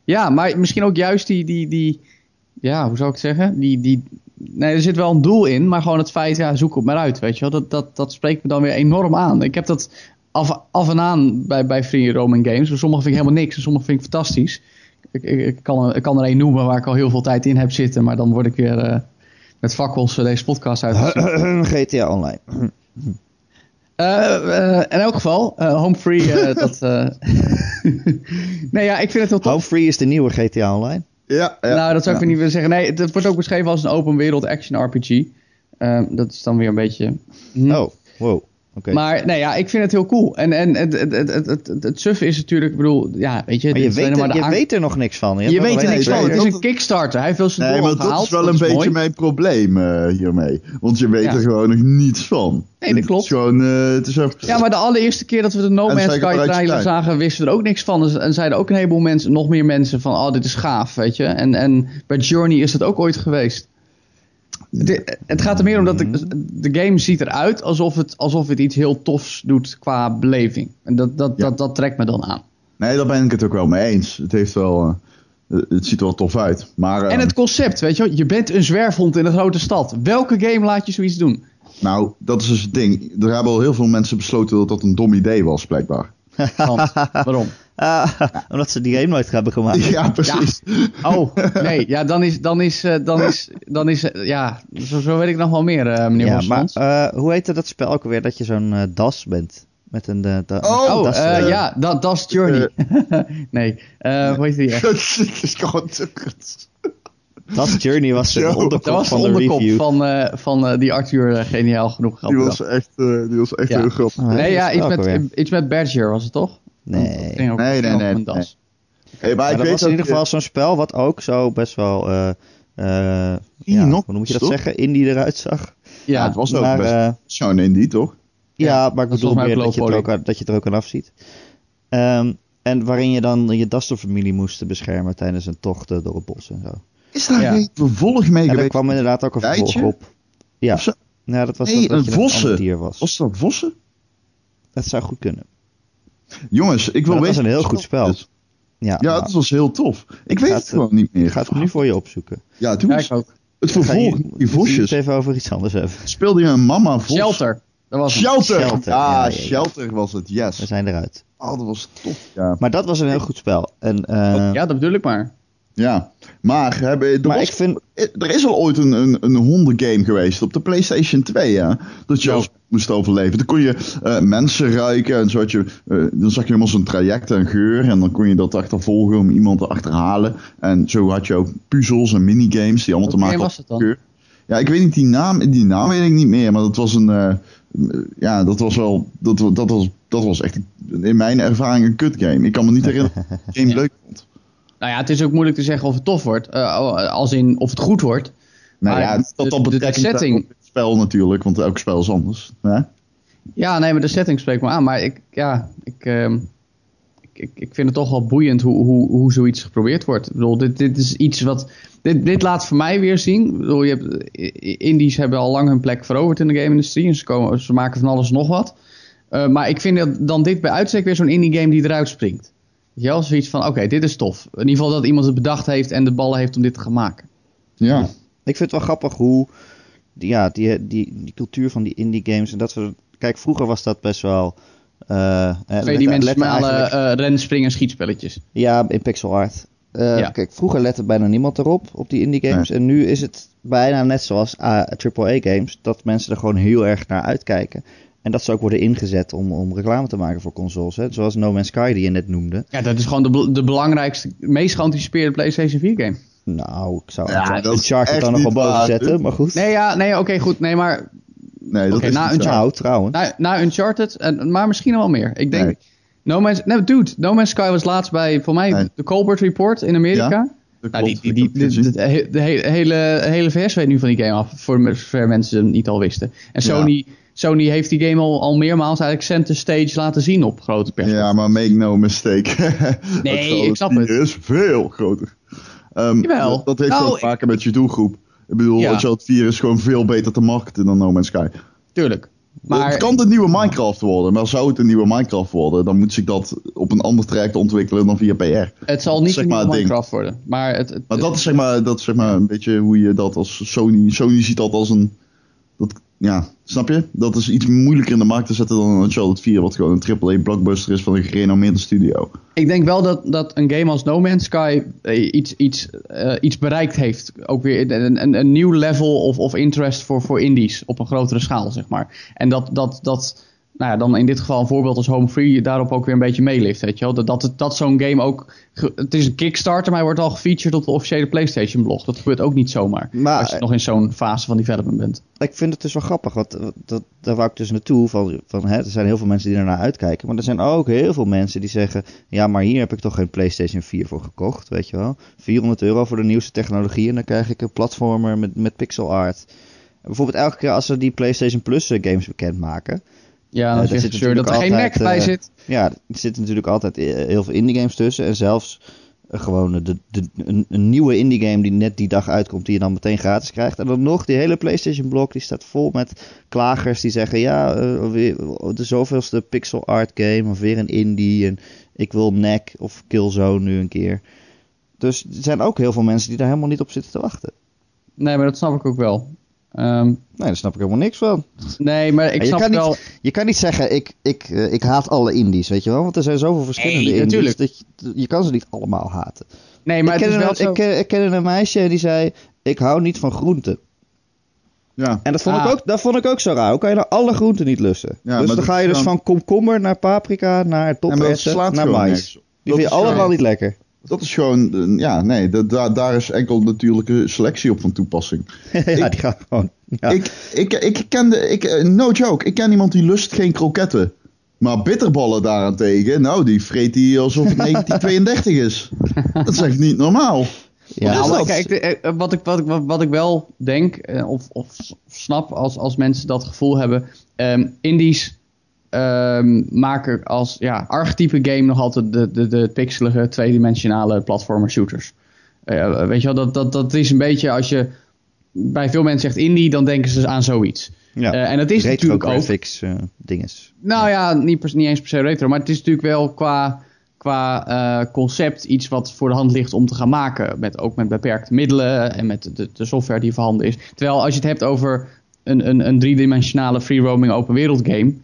Ja, maar misschien ook juist die, die, die ja, hoe zou ik het zeggen? Die, die, nee, er zit wel een doel in, maar gewoon het feit, ja, zoek het maar uit, weet je wel. Dat, dat, dat spreekt me dan weer enorm aan. Ik heb dat af, af en aan bij, bij Free Roaming Games. Sommige vind ik helemaal niks en sommige vind ik fantastisch. Ik, ik, kan, ik kan er één noemen waar ik al heel veel tijd in heb zitten, maar dan word ik weer eh, met fakkels eh, deze podcast uit. [CLEARS THROAT] GTA Online. [CLEARS THROAT] Eh, eh, in elk geval, eh, home free, eh, [LAUGHS] dat... eh nee, ja, ik vind het heel tof. Home Free is de nieuwe GTA Online. Ja, ja. nou, dat zou ik ja. niet willen zeggen. Nee, het, wordt ook beschreven als een open wereld action RPG. Ehm, dat is dan weer een beetje... hm. Oh, wow. Maar nee, ja, ik vind het heel cool. En, en het, het, het, het, het, het suffe is natuurlijk, ik bedoel, ja, weet je... Maar je, weet maar er, de je weet er nog niks van. je weet er niks van. Het is een Kickstarter. Hij heeft wel zijn Nee, doel maar al dat gehaald. is wel een is beetje mooi. mijn probleem eh, hiermee. Want je weet Ja. er gewoon nog niets van. Nee, dat klopt. Het is gewoon, eh, het is. Ja, maar de allereerste keer dat we de No En Man's Sky je trailer zagen, wisten we er ook niks van. Dus- En zeiden ook een heleboel mensen, nog meer mensen van, oh, dit is gaaf, weet je. En, en bij Journey is dat ook ooit geweest. Het, het gaat er meer om dat de, de game ziet eruit alsof het, alsof het iets heel tofs doet qua beleving. En dat, dat, Ja. dat, dat trekt me dan aan. Nee, daar ben ik het ook wel mee eens. Het heeft wel... eh, het ziet er wel tof uit. Maar, eh, En het concept, weet je wel, je bent een zwerfhond in een grote stad. Welke game laat je zoiets doen? Nou, dat is dus het ding. Er hebben al heel veel mensen besloten dat dat een dom idee was, blijkbaar. Want, [LAUGHS] waarom? Ah, [LAUGHS] omdat ze die game nooit hebben gemaakt. Ja, precies. Oh, nee, ja, dan is, dan is, eh, dan is, dan is, eh, ja, zo, zo weet ik nog wel meer, eh, meneer Ja, maar eh, hoe heette dat spel ook alweer dat je zo'n eh, das bent? Met een da- Oh, een das, ja, dat dat is Journey. [LAUGHS] nee, hoe heet die echt? Het is gewoon. Das Journey was de. Dat onderkop was de van de onderkop review. van, eh, van eh, die Arthur geniaal genoeg Die grappig. was echt, die was echt Ja. heel grappig. Nee, ja, dat iets met, iets met Badger was het toch? Nee. ook- Nee, nee, nee, das. Hey, maar Maar ik dat weet was in ieder geval zo'n spel wat ook zo best wel, eh eh, ja, hoe moet je dat toch? zeggen, indie eruit zag. Ja, Ja, het was ook maar, best eh, zo'n indie, toch? ja, Ja, maar ik bedoel meer dat je, het er ook, poly. aan- dat je het er ook aan afziet. Ehm, en waarin je dan je Dastor-familie moest beschermen tijdens een tocht door het bos en zo. Is daar Ja. geen vervolg mee En er geweest? kwam inderdaad ook een vervolg op. Ja, ja dat was Nee, dat, dat een vossen. dier was. Was dat Vossen? Dat zou goed kunnen. Jongens, ik wil Maar dat was weten... een heel goed spel. is. Ja, Ja, nou, dat was heel tof. Ik weet het gewoon het- niet meer. ik ga het nu voor je opzoeken. Ja, toen Ja, ook. het je- vervolg, die we vosjes. het even over iets anders hebben. Speelde je een mama vos? Shelter. Dat was. Shelter! Shelter, Ja, ja, ja, ja. Shelter was het, We yes. zijn eruit. Oh, dat was tof. Ja, Maar dat was een heel goed spel. En, eh, Ja, dat bedoel ik maar. Ja. maar, er, maar was- ik vind... er is al ooit een, een, een hondengame geweest op de PlayStation 2, ja. Dat je als moest overleven. Dan kon je eh, mensen ruiken en zo had je, eh, dan zag je helemaal zo'n traject en geur. En dan kon je dat achtervolgen om iemand te achterhalen. En zo had je ook puzzels en minigames die allemaal te maken hadden met geur. Ja, ik weet niet die naam, die naam weet ik niet meer, maar dat was een, eh, ja, dat was wel, dat, dat was, dat was echt in mijn ervaring een kut game. Ik kan me niet herinneren [LAUGHS] dat ik game leuk vond. Nou ja, het is ook moeilijk te zeggen of het tof wordt. eh, als in of het goed wordt. Nou Maar ja, dat de- dat de- setting- het spel natuurlijk, want elk spel is anders. Hè? Ja, nee, maar de setting spreekt me aan. Maar ik, ja, ik, ehm, ik, ik, ik vind het toch wel boeiend hoe, hoe, hoe zoiets geprobeerd wordt. Ik bedoel, dit, dit is iets wat... Dit, dit laat voor mij weer zien. Ik bedoel, je hebt, indies hebben al lang hun plek veroverd in de game-industrie. En ze, komen, ze maken van alles nog wat. Eh, maar ik vind dat dan dit bij uitstek weer zo'n indie game die eruit springt. Je wel, zoiets van, oké, dit is tof. In ieder geval dat iemand het bedacht heeft en de ballen heeft om dit te gaan maken. Ja. Ik vind het wel grappig hoe die, ja, die, die, die cultuur van die indie games en dat soort. Kijk, vroeger was dat best wel. eh, eh, Tweedimensionale uh, ren, springen, schietspelletjes. Ja, in pixel art. Eh, Ja. Kijk, vroeger lette bijna niemand erop, op die indie games. En nu is het bijna net zoals AAA games, dat mensen er gewoon heel erg naar uitkijken. En dat ze ook worden ingezet om, om reclame te maken voor consoles. Hè? Zoals No Man's Sky die je net noemde. Ja, dat is gewoon de, de belangrijkste, meest geanticipeerde PlayStation 4 game. Nou, ik zou Ja, is Uncharted dan nog wel boven waar. zetten, maar goed. Nee, ja, nee, oké, goed. Nee, maar Nee, dat is na niet een zo. job. Nou, trouwens. na, na Uncharted, en, maar misschien nog wel meer. Ik denk, Nee. No Man's, nee, dude, No Man's Sky was laatst bij, voor mij, Nee. de Colbert Report in Amerika. Nou, die, die, die, de, hele, hele, VS weet nu van die game af, voor zover mensen het niet al wisten. En Ja. Sony, heeft die game al, al meermaals eigenlijk center stage laten zien op grote persconferenties. Ja, maar make no mistake. [LAUGHS] Nee, Het ik snap hier het. is veel groter. Ehm, Jawel. Dat, heeft Nou, ook te maken met je doelgroep. Ik bedoel, Ja. Uncharted 4 is gewoon veel beter te marketen dan No Man's Sky. Tuurlijk. Maar, Het kan de nieuwe Minecraft worden, maar zou het een nieuwe Minecraft worden, dan moet zich dat op een ander traject ontwikkelen dan via PR. het zal niet zeg maar het ding. Minecraft worden. Maar het, het, Maar dat is zeg maar, dat is zeg maar een beetje hoe je dat als Sony, Sony ziet dat als een, ja, snap je? Dat is iets moeilijker in de markt te zetten dan een Uncharted 4, wat gewoon een AAA blockbuster is van een gerenommeerde studio. Ik denk wel dat, dat een game als No Man's Sky eh, iets, iets, eh, iets bereikt heeft. Ook weer een, een, een nieuw level of, of interest voor, voor indies op een grotere schaal, zeg maar. En dat, dat, dat nou ja, dan in dit geval een voorbeeld als Home Free daarop ook weer een beetje meelift, weet je wel. Dat, dat, zo'n game ook... Het is een Kickstarter, maar hij wordt al gefeatured op de officiële PlayStation blog. Dat gebeurt ook niet zomaar. Maar- als je nog in zo'n fase van development bent. Ik vind het dus wel grappig, want dat, daar wou ik dus naartoe. Van, van, hè, er zijn heel veel mensen die ernaar uitkijken. Maar er zijn ook heel veel mensen die zeggen... Ja, maar hier heb ik toch geen PlayStation 4 voor gekocht, weet je wel. 400 euro voor de nieuwste technologie en dan krijg ik een platformer met, met pixel art. Bijvoorbeeld elke keer als ze die PlayStation Plus eh, games bekendmaken... Ja, Eh, daar is zit sure dat er geen Mac bij eh, zit. Ja, er zitten natuurlijk altijd eh, heel veel indie games tussen. En zelfs eh, gewoon de, de, een, een nieuwe indie game die net die dag uitkomt, die je dan meteen gratis krijgt. En dan nog, die hele PlayStation blok, die staat vol met klagers die zeggen, ja, eh, weer, de zoveelste pixel art game, of weer een indie. En ik wil NEC of Killzone nu een keer. Dus er zijn ook heel veel mensen die daar helemaal niet op zitten te wachten. Nee, maar dat snap ik ook wel. Ehm, Nee, daar snap ik helemaal niks van. nee, maar ik je, snap kan wel... niet, je kan niet zeggen, ik, ik, eh, ik haat alle indies, weet je wel? Want er zijn zoveel verschillende Nee, indies. natuurlijk. Dat je, je kan ze niet allemaal haten. Nee, maar ik, wel een, zo... ik, ken- ik kende een meisje die zei, ik hou niet van groenten. Ja, En dat vond, Ah. ik, ook, dat vond ik ook zo raar. Hoe kan je nou alle groenten niet lussen? Ja, dus dan ga je dus dan- van komkommer naar paprika, naar en maar dat toperwten, slaat naar mais. Die Dat vind je allemaal niet lekker. Dat is gewoon, eh, ja, nee, daar, daar is enkel natuurlijke selectie op van toepassing. [LAUGHS] ja, die gaan gewoon... Ja. Ik, ik, ik ken de, ik, eh, no joke, ik ken iemand die lust geen kroketten. Maar bitterballen daarentegen, nou, die vreet hij alsof het [LAUGHS] 1932 is. Dat is echt niet normaal. ja, is maar kijk, eh, wat, ik, wat, ik, wat, wat ik wel denk, of, of snap als, als mensen dat gevoel hebben. ehm indies ehm, maken als ja, archetype game nog altijd de, de, de pixelige tweedimensionale platformer shooters. Eh, weet je wel, dat, dat, dat is een beetje als je bij veel mensen zegt indie, dan denken ze aan zoiets. ja. Eh, en dat is Retro natuurlijk ook. graphics eh, dinges. Nou ja, niet, per- niet eens per se retro, maar het is natuurlijk wel qua, qua concept iets wat voor de hand ligt om te gaan maken. Met, ook met beperkte middelen en met de, de software die voorhanden is. Terwijl als je het hebt over een, een, een driedimensionale free roaming open wereld game,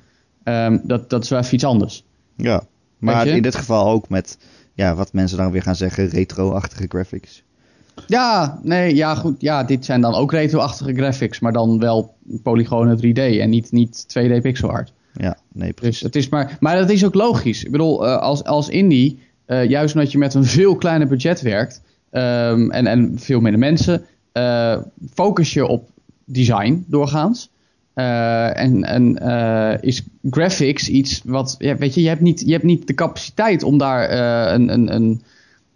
ehm, dat, dat is wel even iets anders. Ja, maar in dit geval ook met, ja, wat mensen dan weer gaan zeggen, retro-achtige graphics. Ja, nee, ja goed, ja, dit zijn dan ook retro-achtige graphics, maar dan wel polygonen 3D en niet, niet 2D pixel art. Ja, nee, precies. Dus het is maar, maar dat is ook logisch. Ik bedoel, eh, als, als indie, eh, juist omdat je met een veel kleiner budget werkt ehm, en, en veel minder mensen, eh, focus je op design doorgaans. Eh, en en eh, is graphics iets wat, ja, weet je, je hebt niet, je hebt niet de capaciteit om daar eh, een, een, een,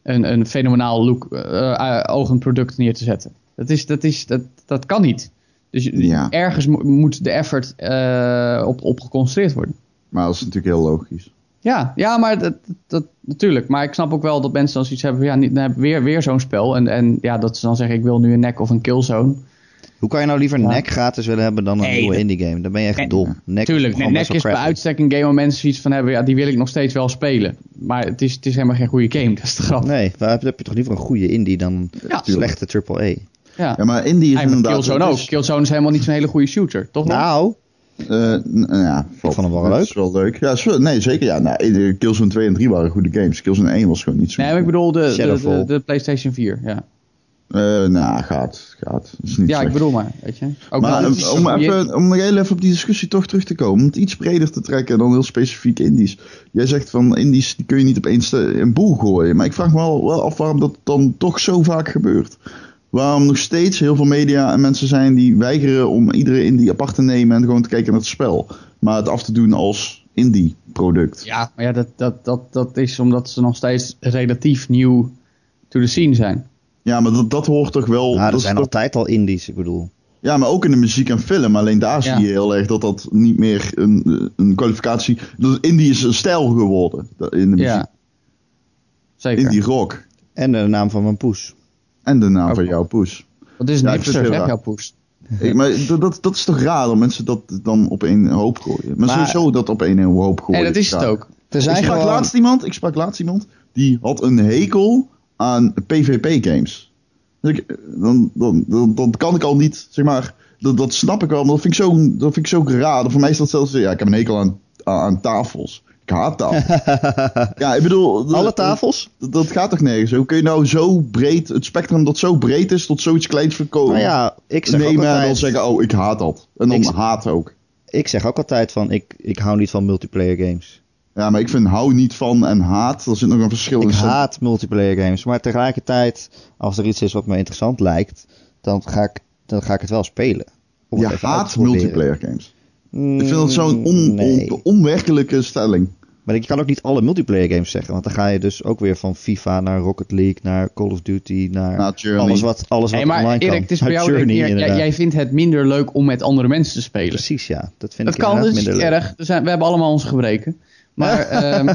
een, een fenomenaal look, eh, eh, ogend product neer te zetten. Dat, is, dat, is, dat, dat kan niet. Dus Ja. ergens mo- moet de effort eh, op, op geconcentreerd worden. Maar dat is natuurlijk heel logisch. Ja, ja maar dat, dat, natuurlijk. Maar ik snap ook wel dat mensen dan zoiets hebben van, ja, niet, dan weer, weer zo'n spel. En, en ja, dat ze dan zeggen, ik wil nu een nek of een killzone. Hoe kan je nou liever Ja. NEC gratis willen hebben dan een Nee, nieuwe indie game? Dan ben je echt Nee, dom. NEC Tuurlijk, nek wel is bij uitstek een game waar mensen zoiets van hebben, ja, die wil ik nog steeds wel spelen. Maar het is, het is helemaal geen goede game, [LAUGHS] dat is de grap. Nee, waar heb heb je toch liever een goede indie dan een Ja. slechte AAA? Ja, Ja, maar Indie is Eigenlijk inderdaad... Killzone ook. is- Killzone is helemaal niet zo'n hele goede shooter, toch? Nou, Eh, n- ja, valt- vond hem wel dat leuk. is wel leuk. Ja, is wel- nee, zeker. Ja, nou, Killzone 2 en 3 waren goede games. Killzone 1 was gewoon niet zo nee, maar ik bedoel de, de, de PlayStation 4, ja. Eh, nou, gaat. gaat. Is niet Ja, ik bedoel maar, weet je. Ook Maar om, even, om nog heel even op die discussie toch terug te komen. Om het iets breder te trekken dan heel specifiek indies. Jij zegt van indies die kun je niet op één st- een boel gooien. Maar ik vraag me wel, wel af waarom dat dan toch zo vaak gebeurt. Waarom nog steeds heel veel media en mensen zijn die weigeren om iedere indie apart te nemen en gewoon te kijken naar het spel. Maar het af te doen als indie product. Ja, maar ja, dat, dat, dat, dat is omdat ze nog steeds relatief nieuw to the scene zijn. Ja, maar dat, dat hoort toch wel... ja, dat er zijn toch- altijd al indies, ik bedoel. Ja, maar ook in de muziek en film. Alleen daar Ja. zie je heel erg dat dat niet meer een, een kwalificatie... Dat indie is een stijl geworden in de muziek. Ja. Zeker. Indie rock. En de naam van mijn poes. En de naam Ook van jouw poes. Dat is Ja, ik hipster, hè, jouw poes. Ik, maar dat, dat, dat is toch raar dat mensen dat dan op één hoop gooien. Maar, Maar- sowieso dat op één hoop gooien. Nee, dat is het ook. Er Ik zijn sprak, gewoon... laatst iemand, ik sprak laatst iemand die had een hekel aan PvP-games. Dus ik, dan, dan, dan, dan kan ik al niet, zeg maar, dat, dat snap ik wel, maar dat vind ik zo, dat vind ik zo raar. Voor mij is dat zelfs, ja, ik heb een hekel aan, aan, tafels. Ik haat tafels. [LAUGHS] ja, ik bedoel... Alle tafels? Dat, dat gaat toch nergens? Hoe kun je nou zo breed, het spectrum dat zo breed is, tot zoiets kleins verkopen? Nou ja, ik zeg, ook nemen en dan altijd, zeggen, oh, ik haat dat. En dan Ik- haat ook. ik zeg ook altijd van, ik, ik hou niet van multiplayer games. Ja, maar ik vind hou niet van en haat, er zit nog een verschil Ik in. haat multiplayer games, maar tegelijkertijd, als er iets is wat me interessant lijkt, dan ga ik, dan ga ik het wel spelen. Om Je haat multiplayer games. Mm, Ik vind dat zo'n on, nee. on- onwerkelijke stelling. Maar ik kan ook niet alle multiplayer games zeggen, want dan ga je dus ook weer van FIFA naar Rocket League, naar Call of Duty, naar alles wat, alles wat Nee, maar online Erik, kan. het is bij jou... Journey, jij- jij, vindt het minder leuk om met andere mensen te spelen. Precies, ja. Dat vind Dat ik kan, dat inderdaad is niet minder leuk. erg. Er zijn, we hebben allemaal onze gebreken. Maar, [LAUGHS] ehm,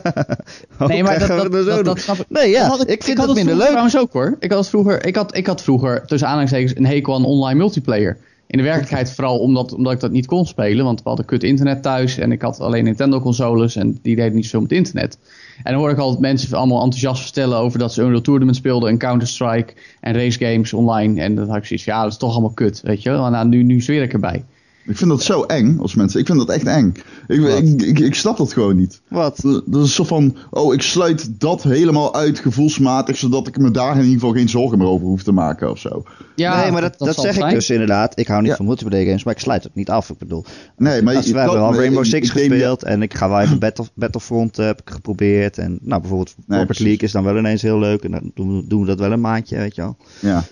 Oh, nee, maar dat, dat, zo dat, dat snap ik. Nee, ja, Dat ik vind het minder leuk. trouwens ook hoor. Ik had, vroeger, ik, had, ik had vroeger tussen aanhalingstekens een hekel aan online multiplayer. In de werkelijkheid [LAUGHS] vooral omdat, omdat ik dat niet kon spelen. Want we hadden kut internet thuis en ik had alleen Nintendo consoles en die deden niet zoveel met internet. En dan hoorde ik altijd mensen allemaal enthousiast vertellen over dat ze Unreal Tournament speelden en Counter-Strike en race games online. En dan had ik zoiets ja dat is toch allemaal kut, weet je wel. Nou, nu, nu zweer ik erbij. Ik vind dat zo eng als mensen. Ik vind dat echt eng. Ik, ik, ik, ik snap dat gewoon niet. Wat? Dat is zo van, oh, ik sluit dat helemaal uit gevoelsmatig, zodat ik me daar in ieder geval geen zorgen meer over hoef te maken of zo. Ja, nee, maar dat, dat, zeg ik dus inderdaad. Ik hou niet Ja. van multiplayer games, maar ik sluit het niet af. Ik bedoel, Nee, maar als, je- we hebben al Rainbow Six ik gespeeld en ik ga wel even Battle, Battlefront eh, heb ik geprobeerd. En nou, bijvoorbeeld Nee, Rocket. League is dan wel ineens heel leuk en dan doen we, doen we dat wel een maandje, weet je wel. Ja,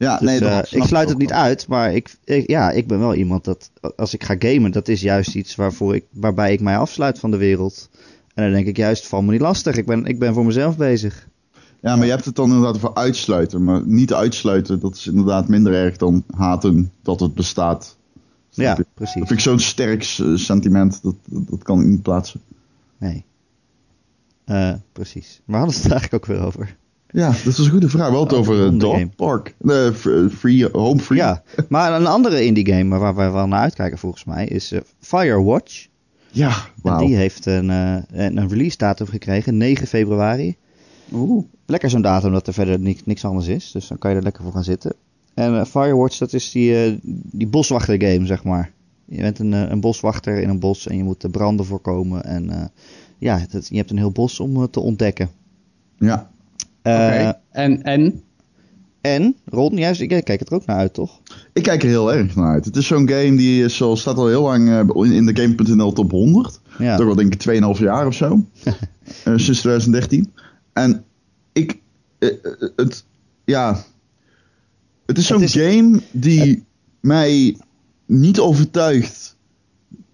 ja Dus, nee, eh, ik sluit het niet wel. uit, maar ik, ik- ja, ik ben wel iemand dat als ik ga gamen, dat is juist iets waarvoor ik, waarbij ik mij afsluit van de wereld. En dan denk ik juist, val me niet lastig. Ik ben, ik ben voor mezelf bezig. Ja, maar je hebt het dan inderdaad over uitsluiten. Maar niet uitsluiten, dat is inderdaad minder erg dan haten dat het bestaat. Ja, precies. Dat vind ik zo'n sterk eh, sentiment, dat, dat, kan ik niet plaatsen. Nee. Eh, precies. Maar hadden ze het eigenlijk ook weer over? Ja, dat is een goede vraag. Wel het Oh, over een uh, andere Dog game. Park. Nee, f- eh, free, home free. Ja, maar een andere indie game waar wij wel naar uitkijken volgens mij is eh, Firewatch. Ja, En die heeft een, eh, een release datum gekregen, 9 februari. Oeh. Lekker zo'n datum dat er verder niks, niks anders is, dus dan kan je er lekker voor gaan zitten. En eh, Firewatch, dat is die, eh, die boswachter game, zeg maar. Je bent een, eh, een boswachter in een bos en je moet de branden voorkomen. En eh, ja, dat, je hebt een heel bos om eh, te ontdekken. Ja. Eh. En, en? En, Ron, juist, jij kijkt er ook naar uit, toch? Ik kijk er heel erg naar uit. Het is zo'n game die is al, staat al heel lang eh, in de Game.nl top 100. Ja. Toch wel denk ik 2,5 jaar of zo. [LAUGHS] Eh, sinds 2013. En ik... het... Ja... Het is zo'n game die mij niet overtuigt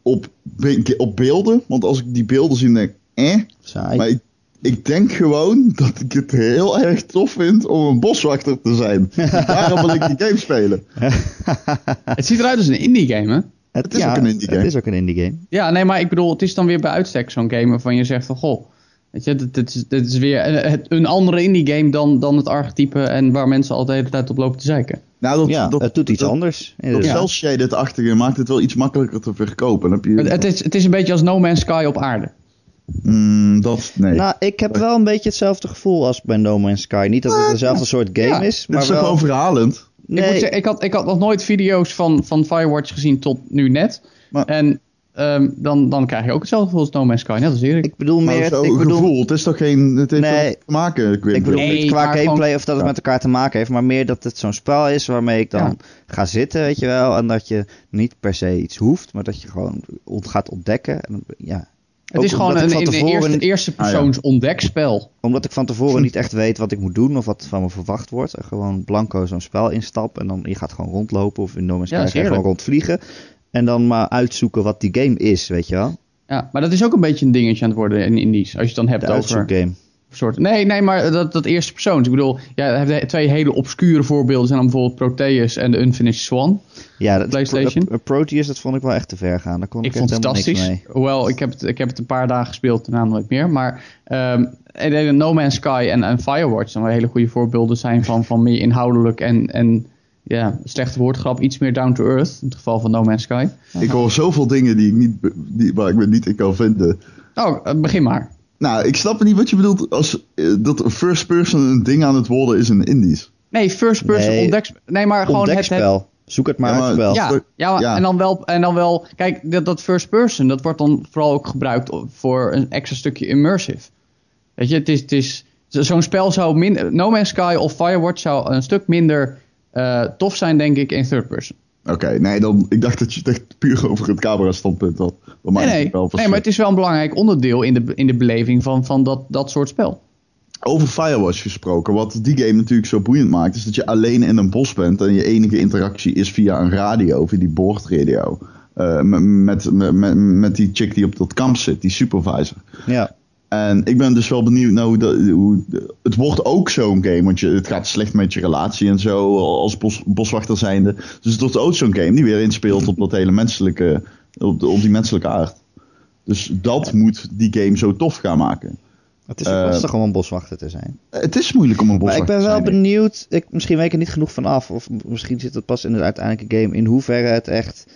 op, be- op beelden. Want als ik die beelden zie, denk ik... Eh, Saai. maar ik Ik denk gewoon dat ik het heel erg tof vind om een boswachter te zijn. Daarom wil ik die game spelen. [LAUGHS] Het ziet eruit als een indie game, hè? Het, is ook een indie game. Het is ook een indie game. Ja, nee, maar ik bedoel, het is dan weer bij uitstek zo'n game waarvan je zegt van, goh, weet je, dit, dit, is, dit is weer een, het- een andere indie game dan, dan het archetype en waar mensen al de hele tijd op lopen te zeiken. Nou, dat, Ja, dat, het doet iets dat, anders. Dat. Ja. cel-shaded-achtige maakt het wel iets makkelijker te verkopen. Heb je, Het, het, is, het is een beetje als No Man's Sky op aarde. Mm, dat, nee. Nou, ik heb wel een beetje hetzelfde gevoel als bij No Man's Sky. Niet dat het dezelfde soort game ja, is, het maar is toch wel... gewoon verhalend? Ik, moet Nee, zeggen, ik, had, ik had nog nooit video's van, van Firewatch gezien tot nu net. Maar- En ehm, dan, dan krijg je ook hetzelfde gevoel als No Man's Sky, net als Erik. ik bedoel Maar meer... zo Ik bedoel. Het is toch geen... Het heeft Nee. te maken, Quint? ik bedoel Nee, niet qua gameplay of dat het Ja. met elkaar te maken heeft, maar meer dat het zo'n spel is waarmee ik dan Ja. ga zitten, weet je wel. En dat je niet per se iets hoeft, maar dat je gewoon gaat ontdekken. En, ja. Het is gewoon een, tevoren eerste, eerste Ah, ja. persoons ontdekspel. Omdat ik van tevoren niet echt [LAUGHS] weet wat ik moet doen of wat van me verwacht wordt. En gewoon blanco zo'n spel instap en dan je gaat gewoon rondlopen of in No Man's Sky je gewoon rondvliegen. En dan maar uitzoeken wat die game is, weet je wel. Ja, maar dat is ook een beetje een dingetje aan het worden in indies. Als je het dan hebt De over... uitzoekgame. Soort. Nee, nee, maar dat, dat eerste persoons. Ik bedoel, ja, je hebt twee hele obscure voorbeelden. Zijn dan bijvoorbeeld Proteus en de Unfinished Swan. Ja, dat, PlayStation? Pro- Proteus, dat vond ik wel echt te ver gaan. Daar kon ik, Ik vond het niks fantastisch. mee. Hoewel, ik heb, het, ik heb het een paar dagen gespeeld, daarna nooit meer. Maar ehm, en, en No Man's Sky en, en Firewatch zijn wel hele goede voorbeelden zijn van, van meer inhoudelijk en, en ja, slechte woordgrap, iets meer down to earth. In het geval van No Man's Sky. Ik hoor zoveel dingen die ik niet, die, waar ik me niet in kan vinden. Oh, begin maar. Nou, ik snap niet wat je bedoelt als eh, dat first person een ding aan het worden is in indies. Nee, first person Nee. ontdeks... Nee, maar gewoon het, het. Zoek het maar Ja, uit, maar- spel. Ja, ja, Ja. En, dan wel, en dan wel... Kijk, dat, dat first person, dat wordt dan vooral ook gebruikt voor een extra stukje immersive. Weet je, het is... Het is zo- Zo'n spel zou minder... No Man's Sky of Firewatch zou een stuk minder eh, tof zijn, denk ik, in third person. Oké, nee, dan, ik dacht dat je het echt puur over het camera-standpunt had. Dat Nee, nee, wel nee, maar het is wel een belangrijk onderdeel in de, in de beleving van, van dat, dat soort spel. Over Firewatch gesproken, wat die game natuurlijk zo boeiend maakt, is dat je alleen in een bos bent en je enige interactie is via een radio, via die boordradio. Eh, met, met, met, met die chick die op dat kamp zit, die supervisor. Ja. En ik ben dus wel benieuwd naar hoe, dat, hoe het wordt ook zo'n game, want je, het gaat slecht met je relatie en zo als bos, boswachter zijnde. Dus het wordt ook zo'n game die weer inspeelt op dat hele menselijke, op, de- op die menselijke aard. Dus dat moet die game zo tof gaan maken. Het is ook Eh, lastig om een boswachter te zijn. Het is moeilijk om een boswachter ben te wel zijn. ik. benieuwd, ik, misschien weet ik er niet genoeg van af, of misschien zit het pas in de uiteindelijke game, in hoeverre het echt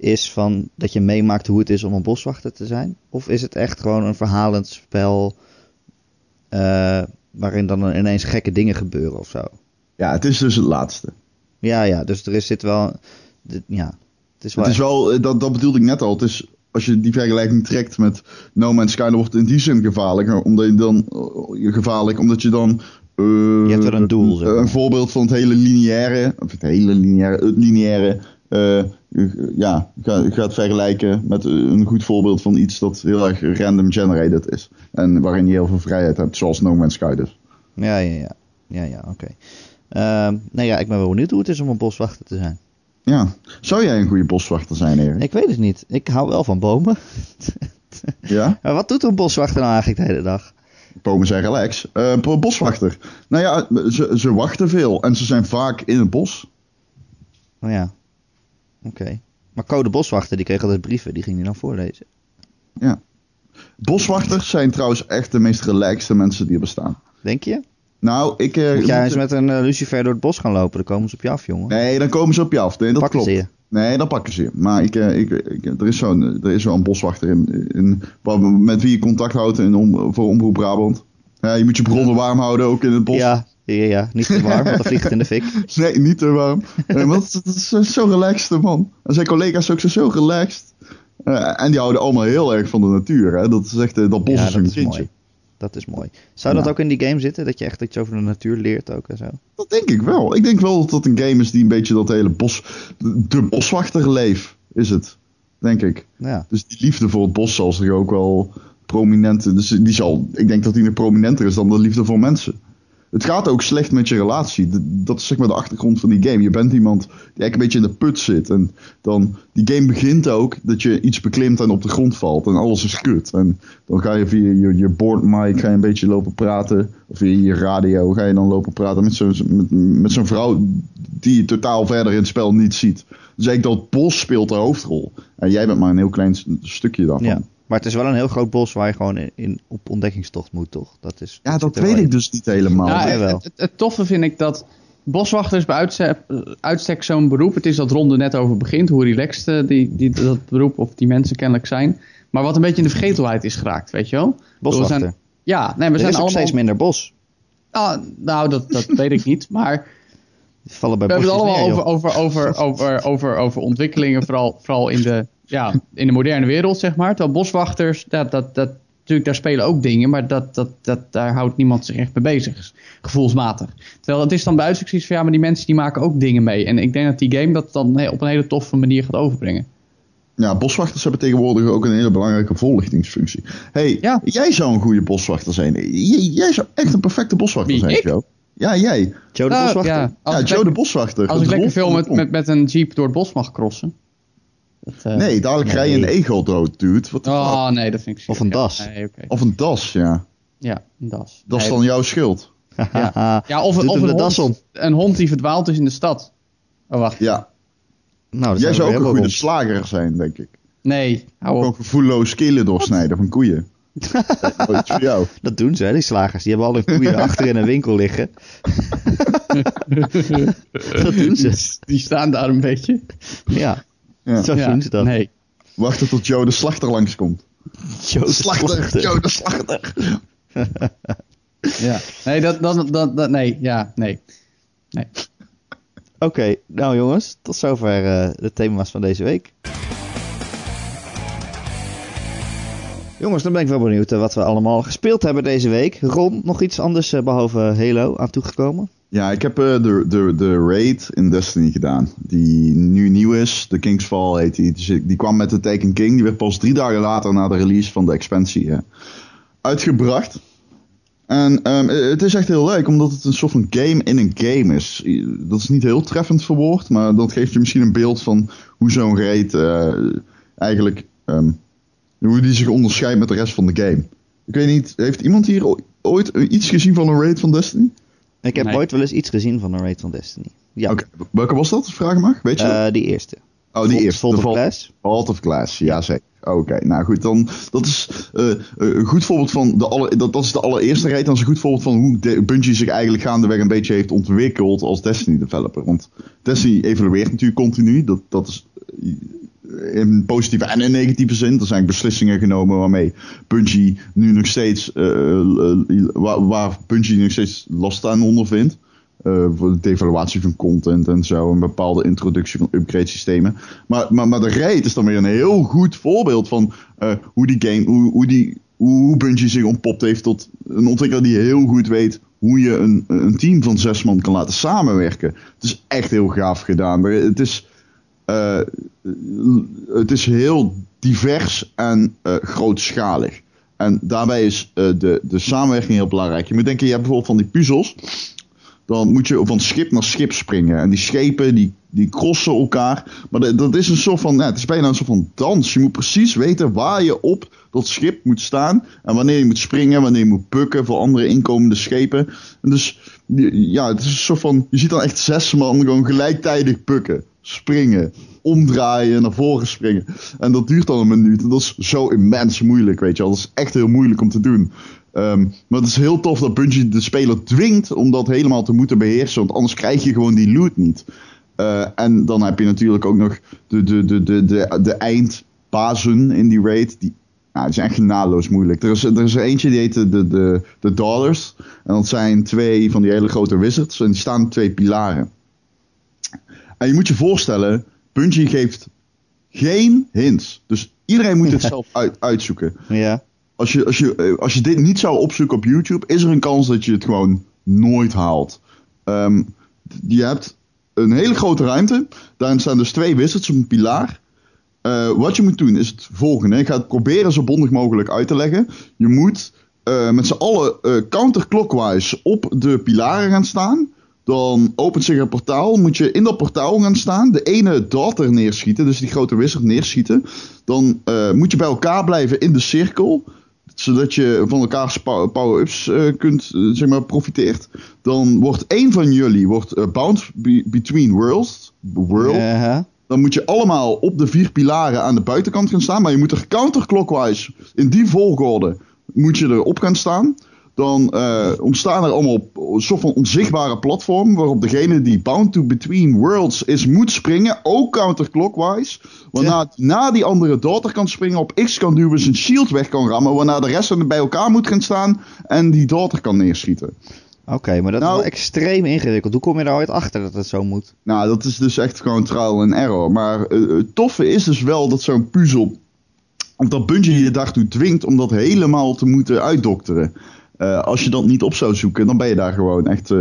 is van dat je meemaakt hoe het is om een boswachter te zijn. Of is het echt gewoon een verhalend spel eh, waarin dan ineens gekke dingen gebeuren of zo. Ja, het is dus het laatste. Ja, ja, dus er is, zit wel, dit- ja, het is wel, Het is wel, eh, dat, dat bedoelde ik net al. Het is, als je die vergelijking trekt met No Man's Sky, dan wordt het in die zin gevaarlijk. Omdat je dan, eh, gevaarlijk, omdat je dan... eh, Je hebt wel een doel, zeg maar. Een voorbeeld van het hele lineaire, of het hele lineaire, het lineaire, eh, ja, ga- gaat vergelijken met een goed voorbeeld van iets dat heel erg random generated is. En waarin je heel veel vrijheid hebt, zoals No Man's Sky dus. ja, ja, ja, ja, ja, oké. Ehm, nou ja, ik ben wel benieuwd hoe het is om een boswachter te zijn. Ja. Zou jij een goede boswachter zijn, Erik? Ik weet het niet, ik hou wel van bomen. [LAUGHS] Ja? Maar wat doet een boswachter nou eigenlijk de hele dag? Bomen zijn relax. Eh, bo- boswachter. Nou ja, ze, ze wachten veel en ze zijn vaak in het bos. Oh ja. Oké. Maar Code Boswachter, die kreeg altijd brieven, die ging hij dan voorlezen. Boswachters zijn trouwens echt de meest relaxte mensen die er bestaan. Denk je? Nou, ik... eh, Moet jij moet- eens met een eh, lucifer door het bos gaan lopen, dan komen ze op je af, jongen. Nee, dan komen ze op je af. Nee, dat Pakken klopt. ze je. Nee, dan pakken ze je. Maar ik, eh, ik, ik, er is zo'n er is zo'n boswachter in, in, met wie je contact houdt in, om, voor Omroep Brabant. Ja, je moet je bronnen warm houden, ook in het bos. Ja, ja, ja, niet te warm, want dan vliegt het in de fik. [LAUGHS] Nee, niet te warm. Dat, dat is zo- zo relaxed, man. En zijn collega's ook zo, zo relaxed. Eh, en die houden allemaal heel erg van de natuur. Hè? Dat is echt, eh, dat bos Ja, is dat is kindje. mooi. Dat is mooi. Zou dat ook in die game zitten? Dat je echt iets over de natuur leert ook en zo? Dat denk ik wel. Ik denk wel dat dat een game is die een beetje dat hele bos... De boswachterleef is het, denk ik. Ja. Dus die liefde voor het bos zal zich ook wel prominent... Dus die zal, ik denk dat die nog prominenter is dan de liefde voor mensen. het gaat ook slecht met je relatie. Dat is zeg maar de achtergrond van die game. Je bent iemand die eigenlijk een beetje in de put zit. En dan, die game begint ook dat je iets beklimt en op de grond valt. En alles is kut. En dan ga je via je, je board mic ga je een beetje lopen praten. Of via je radio ga je dan lopen praten met zo'n met, met zo'n vrouw die je totaal verder in het spel niet ziet. Dus eigenlijk dat bos speelt de hoofdrol. En jij bent maar een heel klein stukje daarvan. Ja. Ja, Maar het is wel een heel groot bos waar je gewoon in, in- op ontdekkingstocht moet, toch? Dat, is, dat zit er weet ik dus niet helemaal. Ja, het, het, het toffe vind ik dat boswachter is bij uitstek, uitstek zo'n beroep. Het is dat Ronde net over begint, hoe relaxed eh, die, die, dat beroep of die mensen kennelijk zijn. Maar wat een beetje in de vergetelheid is geraakt, weet je wel? Boswachter. We zijn, ja, nee, we er zijn is ook allemaal... steeds minder bos. Ah, nou, dat, dat [LAUGHS] weet ik niet, maar... Die vallen bij We hebben het allemaal neer, over, over, over, over, over, over ontwikkelingen, vooral, vooral in, de, ja, in de moderne wereld, zeg maar. Terwijl boswachters, dat, dat, dat, natuurlijk, daar spelen ook dingen, maar dat, dat, dat, daar houdt niemand zich echt mee bezig, gevoelsmatig. Terwijl het is dan bij zoiets van, ja, maar die mensen die maken ook dingen mee. En ik denk dat die game dat dan op een hele toffe manier gaat overbrengen. Ja, boswachters hebben tegenwoordig ook een hele belangrijke voorlichtingsfunctie. hey, Ja. jij zou een goede boswachter zijn. J- jij zou echt een perfecte boswachter Wie, zijn, ik? Joe. Ja, jij. Joe de Nou, boswachter? ja, als ja, ik Joe lekker- de boswachter. Als Het ik lekker veel met, met, met een jeep door het bos mag crossen. Dat, eh, Nee, dadelijk rij je een Nee. egel dood, dude. Wat fuck? Oh, nee, dat vind ik Of zielig. een das. Nee. Of een das, ja. Ja, een das. Dat is Nee, dan jouw schuld. Ja, [LAUGHS] ja of, of een, das hond, een hond die verdwaald is in de stad. Oh, wacht. Ja. Nou, Jij zou ook een goede rond. slager zijn, denk ik. Nee, hou op. gevoelloos kelen doorsnijden van koeien. [LAUGHS] dat is voor jou. Dat doen ze, hè, die slagers. Die hebben al hun koeien [LAUGHS] achter in een winkel liggen. dat doen ze. Die staan daar een beetje. Ja, Ja. zo Ja, ze dat. Nee. Wachten tot Joe de slachter langskomt. Joe de Slachter, slachter. Joe de slachter. [LAUGHS] Ja. Nee, dat, dat, dat, dat, nee, ja, nee. Nee. Oké, nou jongens, tot zover eh, de thema's van deze week. Jongens, dan ben ik wel benieuwd eh, wat we allemaal gespeeld hebben deze week. Ron, nog iets anders eh, behalve Halo aan toegekomen? Ja, ik heb eh, de, de, de raid in Destiny gedaan. Die nu nieuw is. De Kingsfall heet die. Die kwam met de Taken King. Die werd pas drie dagen later na de release van de expansie eh, uitgebracht. En ehm, het is echt heel leuk, omdat het een soort van game in een game is. Dat is niet heel treffend verwoord, maar dat geeft je misschien een beeld van hoe zo'n raid eh, eigenlijk... ehm, hoe die zich onderscheidt met de rest van de game. Ik weet niet, heeft iemand hier ooit iets gezien van een raid van Destiny? Ik heb Nee. ooit wel eens iets gezien van een raid van Destiny. Ja, Oké, welke was dat? Vraag mag. Weet je? eh, die eerste. oh, die eerste. Vault of Vault- Glass. Vault of Glass, ja zeker. Oké, nou goed, dan, dat is eh, eh, een goed voorbeeld van de alle, dat, dat is de allereerste raid. Dat is een goed voorbeeld van hoe de, Bungie zich eigenlijk gaandeweg een beetje heeft ontwikkeld als Destiny developer. Want Destiny evolueert natuurlijk continu. Dat, dat is in positieve en in negatieve zin. Er zijn beslissingen genomen waarmee Bungie nu nog steeds, eh, eh, waar, waar nog steeds last aan ondervindt. Eh, voor de evaluatie van content en zo. Een bepaalde introductie van upgrade systemen. Maar, maar, maar de raid is dan weer een heel goed voorbeeld van hoe die game, hoe, hoe, die, hoe zich ontpopt heeft tot een ontwikkelaar die heel goed weet hoe je een, een team van zes man kan laten samenwerken. Het is echt heel gaaf gedaan. Maar Het is, eh, het is heel divers en eh, grootschalig. En daarbij is eh, de, de samenwerking heel belangrijk. Je moet denken, je hebt bijvoorbeeld van die puzzels. Dan moet je van schip naar schip springen. En die schepen die, die crossen elkaar. Maar dat, is een soort van. Ja, het is bijna een soort van dans. Je moet precies weten waar je op dat schip moet staan. En wanneer je moet springen, wanneer je moet bukken voor andere inkomende schepen. En dus ja, het is een soort van. Je ziet dan echt zes man gewoon gelijktijdig bukken, springen, omdraaien, naar voren springen. En dat duurt dan een minuut. En dat is zo immens moeilijk, weet je wel. Dat is echt heel moeilijk om te doen. Ehm, maar het is heel tof dat Bungie de speler dwingt om dat helemaal te moeten beheersen. Want anders krijg je gewoon die loot niet. Eh, en dan heb je natuurlijk ook nog de, de, de, de, de, de eindbazen in die raid. Die, nou, die zijn echt genadeloos moeilijk. Er is, er is er eentje die heet de, de, de, Dollars. En dat zijn twee van die hele grote wizards. En die staan op twee pilaren. En je moet je voorstellen, Bungie geeft geen hints. Dus iedereen moet het zelf uit, uitzoeken. Ja. Als je, als, je, eh, als je dit niet zou opzoeken op YouTube, is er een kans dat je het gewoon nooit haalt. Ehm, je hebt een hele grote ruimte. Daarin staan dus twee wizards op een pilaar. Eh, wat je moet doen is het volgende. Ik ga het proberen zo bondig mogelijk uit te leggen. Je moet eh, met z'n allen eh, counterclockwise op de pilaren gaan staan. Dan opent zich een portaal. Moet je in dat portaal gaan staan. De ene daughter neerschieten. Dus die grote wizard neerschieten. Dan eh, moet je bij elkaar blijven in de cirkel. Zodat je van elkaars pow- power-ups eh, kunt, eh, zeg maar, profiteert. Dan wordt één van jullie wordt, bound be- between worlds. World. Dan moet je allemaal op de vier pilaren aan de buitenkant gaan staan. Maar je moet er counterclockwise, in die volgorde, moet je erop gaan staan. Dan eh, ontstaan er allemaal een soort van onzichtbare platform. Waarop degene die bound to between worlds is, moet springen. Ook counterclockwise. Waarna na die andere daughter kan springen, op X kan duwen, zijn shield weg kan rammen. Waarna de rest bij elkaar moet gaan staan en die daughter kan neerschieten. Oké, maar dat Nou- is wel extreem ingewikkeld. Hoe kom je er ooit achter dat het zo moet? Nou, dat is dus echt gewoon trial and error. Maar eh, het toffe is dus wel dat zo'n puzzel. dat Bungie je daartoe dwingt om dat helemaal te moeten uitdokteren. Eh, als je dat niet op zou zoeken, dan ben je daar gewoon echt. eh,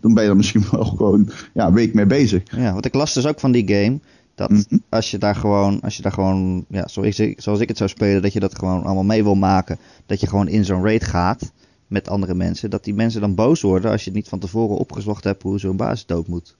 dan ben je er misschien [LAUGHS] wel gewoon ja, een week mee bezig. Ja, want ik las dus ook van die game. Dat Mhm. als je daar gewoon, als je daar gewoon, ja, zoals ik, zoals ik het zou spelen, dat je dat gewoon allemaal mee wil maken. Dat je gewoon in zo'n raid gaat met andere mensen. Dat die mensen dan boos worden als je niet van tevoren opgezocht hebt hoe zo'n baas dood moet.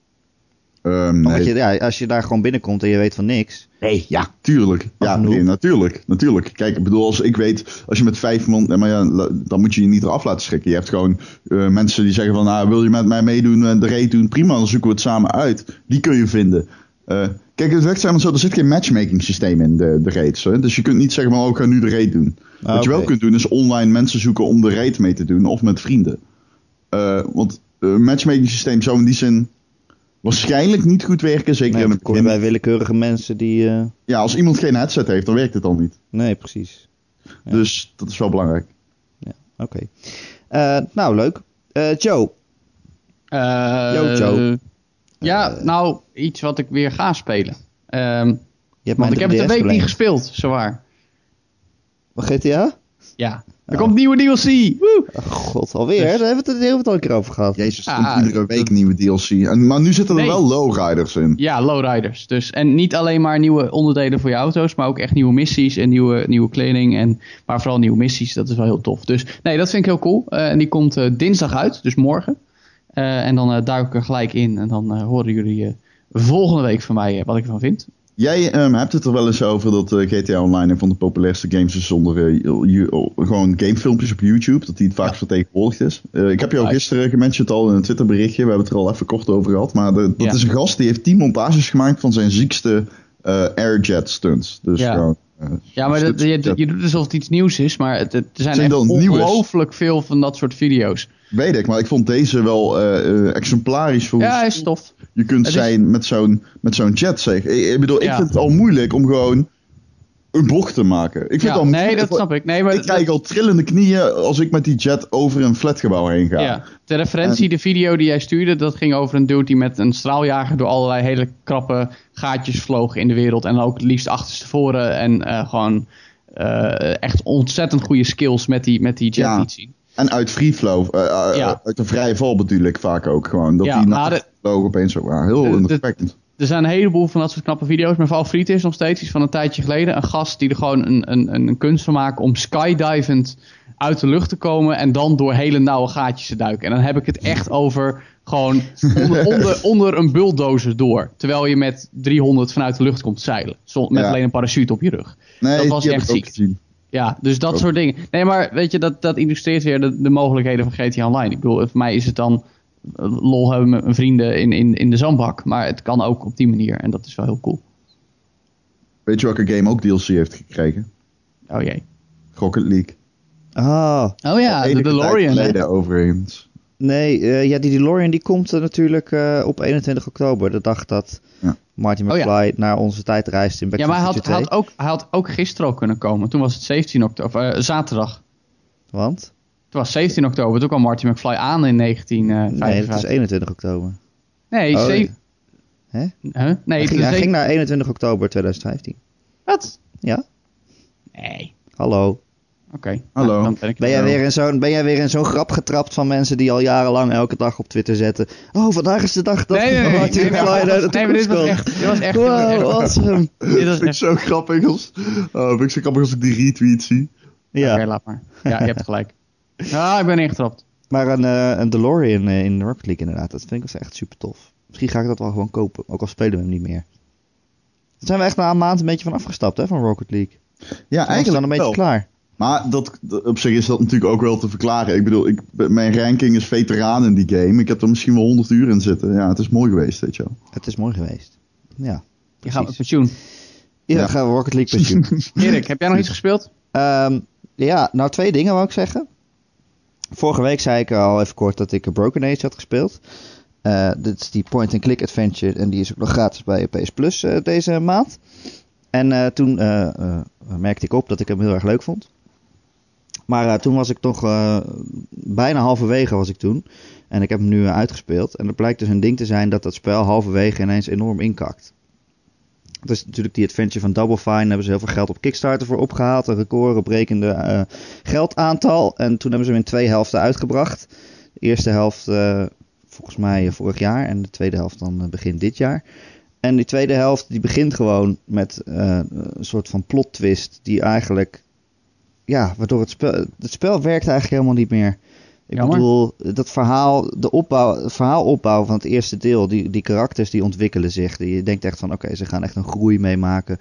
Ehm, nee. je, ja, als je daar gewoon binnenkomt en je weet van niks. Nee, ja, tuurlijk. Ja, nee, natuurlijk, natuurlijk. Kijk, ik bedoel, als ik weet, als je met vijf man, ja, maar ja, la- dan moet je je niet eraf laten schrikken. Je hebt gewoon eh, mensen die zeggen van, nou, wil je met mij meedoen en de raid doen? Prima, dan zoeken we het samen uit. Die kun je vinden. Eh, kijk, het werkt helemaal zo, er zit geen matchmaking systeem in de, de raids. Hè? Dus je kunt niet zeggen van, oh, ik ga nu de raid doen. Ah, Wat je wel kunt doen, is online mensen zoeken om de raid mee te doen, of met vrienden. Eh, want een matchmaking systeem zou in die zin waarschijnlijk niet goed werken, zeker Nee, in dan het kom je begin. bij willekeurige mensen die. eh, Ja, als iemand geen headset heeft, dan werkt het al niet. nee, precies. Ja. Dus dat is wel belangrijk. Oké. Eh, nou, leuk. Eh, Joe. Eh, Yo, Joe. Ja, nou, iets wat ik weer ga spelen. Ehm, Je hebt want ik heb het een 3DS week niet gespeeld, zowaar. Wat GTA? Ja. Er komt nieuwe DLC. Woe! Oh, god, alweer? Dus- Daar hebben we het, het al een keer over gehad. Jezus, er Ah, komt iedere week dat- nieuwe DLC. En, maar nu zitten er Nee. wel lowriders in. Ja, lowriders. Dus, en niet alleen maar nieuwe onderdelen voor je auto's, maar ook echt nieuwe missies en nieuwe, nieuwe kleding. En, maar vooral nieuwe missies, dat is wel heel tof. Dus nee, dat vind ik heel cool. Eh, en die komt eh, dinsdag uit, dus morgen. Eh, en dan eh, duik ik er gelijk in en dan horen jullie eh, volgende week van mij wat ik ervan vind. Jij ehm, hebt het er wel eens over dat eh, GTA Online een van de populairste games is zonder you- gewoon gamefilmpjes op YouTube. Dat die het vaakst vertegenwoordigd is. Eh, ik heb je al Nice. gisteren gementiond al in een Twitter berichtje. We hebben het er al even kort over gehad. Maar de- dat Ja. is een gast die heeft 10 montages gemaakt van zijn ziekste airjet stunts. Dus Ja. gewoon... Ja, maar dat, stunts- je, je doet alsof het iets nieuws is, maar het, het- er zijn, Zijn ongelooflijk veel van dat soort video's. Weet ik, maar ik vond deze wel eh, exemplarisch voor Ja, hij is tof. je kunt is- zijn met zo'n, met zo'n jet, zeg. Ik, ik bedoel, ik vind het al moeilijk om gewoon een bocht te maken. Ik vind Ja, al nee, dat snap ik. Nee, maar ik krijg al trillende knieën als ik met die jet over een flatgebouw heen ga. Ja, ter referentie, de video die jij stuurde, dat ging over een dude die met een straaljager door allerlei hele krappe gaatjes vloog in de wereld. En ook het liefst achterstevoren en eh, gewoon echt ontzettend goede skills met die, met die jet Ja. liet zien. En uit free flow, eh, eh, Ja. uit een vrije val bedoel ik vaak ook gewoon. Dat Ja, die maar na de- opeens zo. Ja, heel de- de- indrukwekkend. Er zijn een heleboel van dat soort knappe video's. Mijn favoriet is nog steeds iets van een tijdje geleden. Een gast die er gewoon een, een, een, kunst van maakt om skydivend uit de lucht te komen. En dan door hele nauwe gaatjes te duiken. En dan heb ik het echt over gewoon onder, [LAUGHS] onder, onder een bulldozer door. Terwijl je met 300 vanuit de lucht komt zeilen. Met Ja. alleen een parachute op je rug. Nee, dat was echt ook ziek. Ja, dus dat soort dingen. Nee, maar weet je, dat, dat illustreert weer de, de mogelijkheden van GTA Online. Ik bedoel, voor mij is het dan eh, lol hebben met mijn vrienden in, in, in de zandbak. Maar het kan ook op die manier. En dat is wel heel cool. Weet je welke game ook DLC heeft gekregen? Oh jee. Rocket League. Ah, Oh ja, de tijd DeLorean. hè? geleden overigens. Nee, eh, ja, die DeLorean die komt er natuurlijk eh, op 21 oktober. De dag dat Ja. Martin Oh, ja. McFly naar onze tijd reist in Back Ja, to maar hij the had, Future hij, 2. had ook, hij had ook gisteren ook kunnen komen. Toen was het 17 oktober, eh, zaterdag. Want? Het was 17 oktober. Toen kwam Martin McFly aan in 1955. Nee, dat is 21 oktober. Nee, Oh, ze- Hè? Huh? Nee, hij, het hij ging naar 21 oktober 2015. Wat? Ja? Nee. Hallo. Oké. Hallo. Nou, dan ben ik Ben jij, weer in zo'n, ben jij weer in zo'n grap getrapt van mensen die al jarenlang elke dag op Twitter zetten? Oh, vandaag is de dag dat Nee, nee, nee. [LAUGHS] Martin nee, nee, McFly naar de nee, maar dit was echt... Dit was echt, Wow, awesome. dit was [LAUGHS] vind ik echt zo grappig als, oh, vind ik zo grappig als ik die retweet zie. Ja. Oké, laat maar. Ja, je hebt gelijk. [LAUGHS] Ja, ik ben ingetrapt. Maar een, eh, een DeLorean eh, in Rocket League inderdaad, dat vind ik wel echt super tof. Misschien ga ik dat wel gewoon kopen, ook al spelen we hem niet meer. Daar zijn we echt na een maand een beetje van afgestapt hè, van Rocket League. Ja, Toen was het dan eigenlijk een beetje wel. klaar. Maar dat, op zich is dat natuurlijk ook wel te verklaren. Ik bedoel, ik, mijn ranking is veteraan in die game. Ik heb er misschien wel 100 uur in zitten. Ja, het is mooi geweest, weet je wel. Het is mooi geweest. Ja, Je gaat met pensioen. Ja, Ja. dan gaan we Rocket League pensioen. [LAUGHS] Erik, heb jij nog iets gespeeld? Ehm, ja, nou twee dingen wou ik zeggen. Vorige week zei ik al even kort dat ik Broken Age had gespeeld. Eh, dit is die point-and-click adventure en die is ook nog gratis bij PS Plus eh, deze maand. En eh, toen eh, eh, merkte ik op dat ik hem heel erg leuk vond. Maar eh, toen was ik toch eh, bijna halverwege was ik toen. En ik heb hem nu eh, uitgespeeld. En het blijkt dus een ding te zijn dat dat spel halverwege ineens enorm inkakt. Het is natuurlijk die adventure van Double Fine. Daar hebben ze heel veel geld op Kickstarter voor opgehaald. Een recordbrekende geldaantal. En toen hebben ze hem in twee helften uitgebracht. De eerste helft volgens mij vorig jaar. En de tweede helft dan eh, begin dit jaar. En die tweede helft die begint gewoon met een soort van plot twist. Die eigenlijk... Ja, waardoor het spel... Het spel werkt eigenlijk helemaal niet meer. Ik Jammer. bedoel, dat verhaal, de opbouw, het verhaalopbouw van het eerste deel, die, die karakters die ontwikkelen zich. Die, je denkt echt van, oké, ze gaan echt een groei meemaken.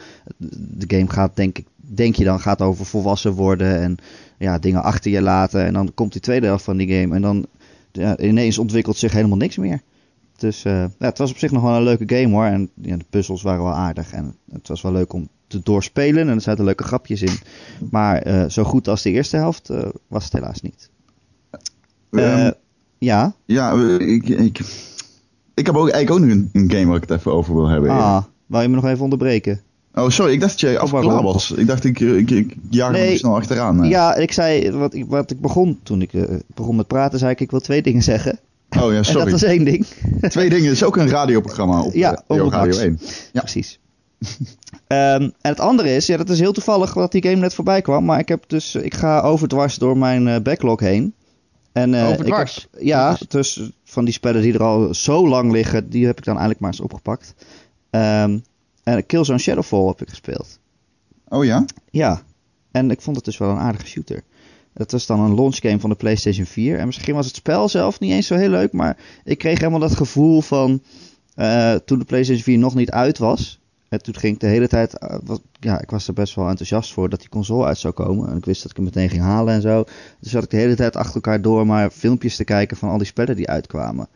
De game gaat, denk, ik, denk je dan, gaat over volwassen worden en ja, dingen achter je laten. En dan komt die tweede helft van die game en dan ja, ineens ontwikkelt zich helemaal niks meer. Dus eh, ja, het was op zich nog wel een leuke game hoor. En ja, de puzzels waren wel aardig. En het was wel leuk om te doorspelen. En er zaten leuke grapjes in. Maar eh, zo goed als de eerste helft eh, was het helaas niet. Ja, ja, ik, ik, ik heb ook eigenlijk ook nog een, een game waar ik het even over wil hebben. ah, wil je me nog even onderbreken? Oh, sorry, ik dacht dat jij af waarom? klaar was. Ik dacht, ik, ik, ik jaag Nee. snel achteraan. Nee. Ja, ik zei, wat ik, wat ik begon, toen ik begon met praten, zei ik, ik wil twee dingen zeggen. Oh ja, En dat sorry. was één ding. Twee dingen, het is ook een radioprogramma op Ja, eh, Radio Max. 1. Ja. Precies. [LAUGHS] Ehm, en het andere is, ja, dat is heel toevallig dat die game net voorbij kwam. Maar ik heb dus, ik ga overdwars door mijn eh, backlog heen. En, eh, Overdwars? Ik heb, ja, dus van die spellen die er al zo lang liggen, die heb ik dan eigenlijk maar eens opgepakt. Ehm, en Killzone Shadowfall heb ik gespeeld. Oh ja? Ja, en ik vond het dus wel een aardige shooter. Het was dan een launchgame van de PlayStation 4. En misschien was het spel zelf niet eens zo heel leuk, maar ik kreeg helemaal dat gevoel van eh, toen de PlayStation 4 nog niet uit was. En toen ging ik de hele tijd, eh, was- ja, ik was er best wel enthousiast voor dat die console uit zou komen. En ik wist dat ik hem meteen ging halen en zo. Dus zat ik de hele tijd achter elkaar door maar filmpjes te kijken van al die spellen die uitkwamen.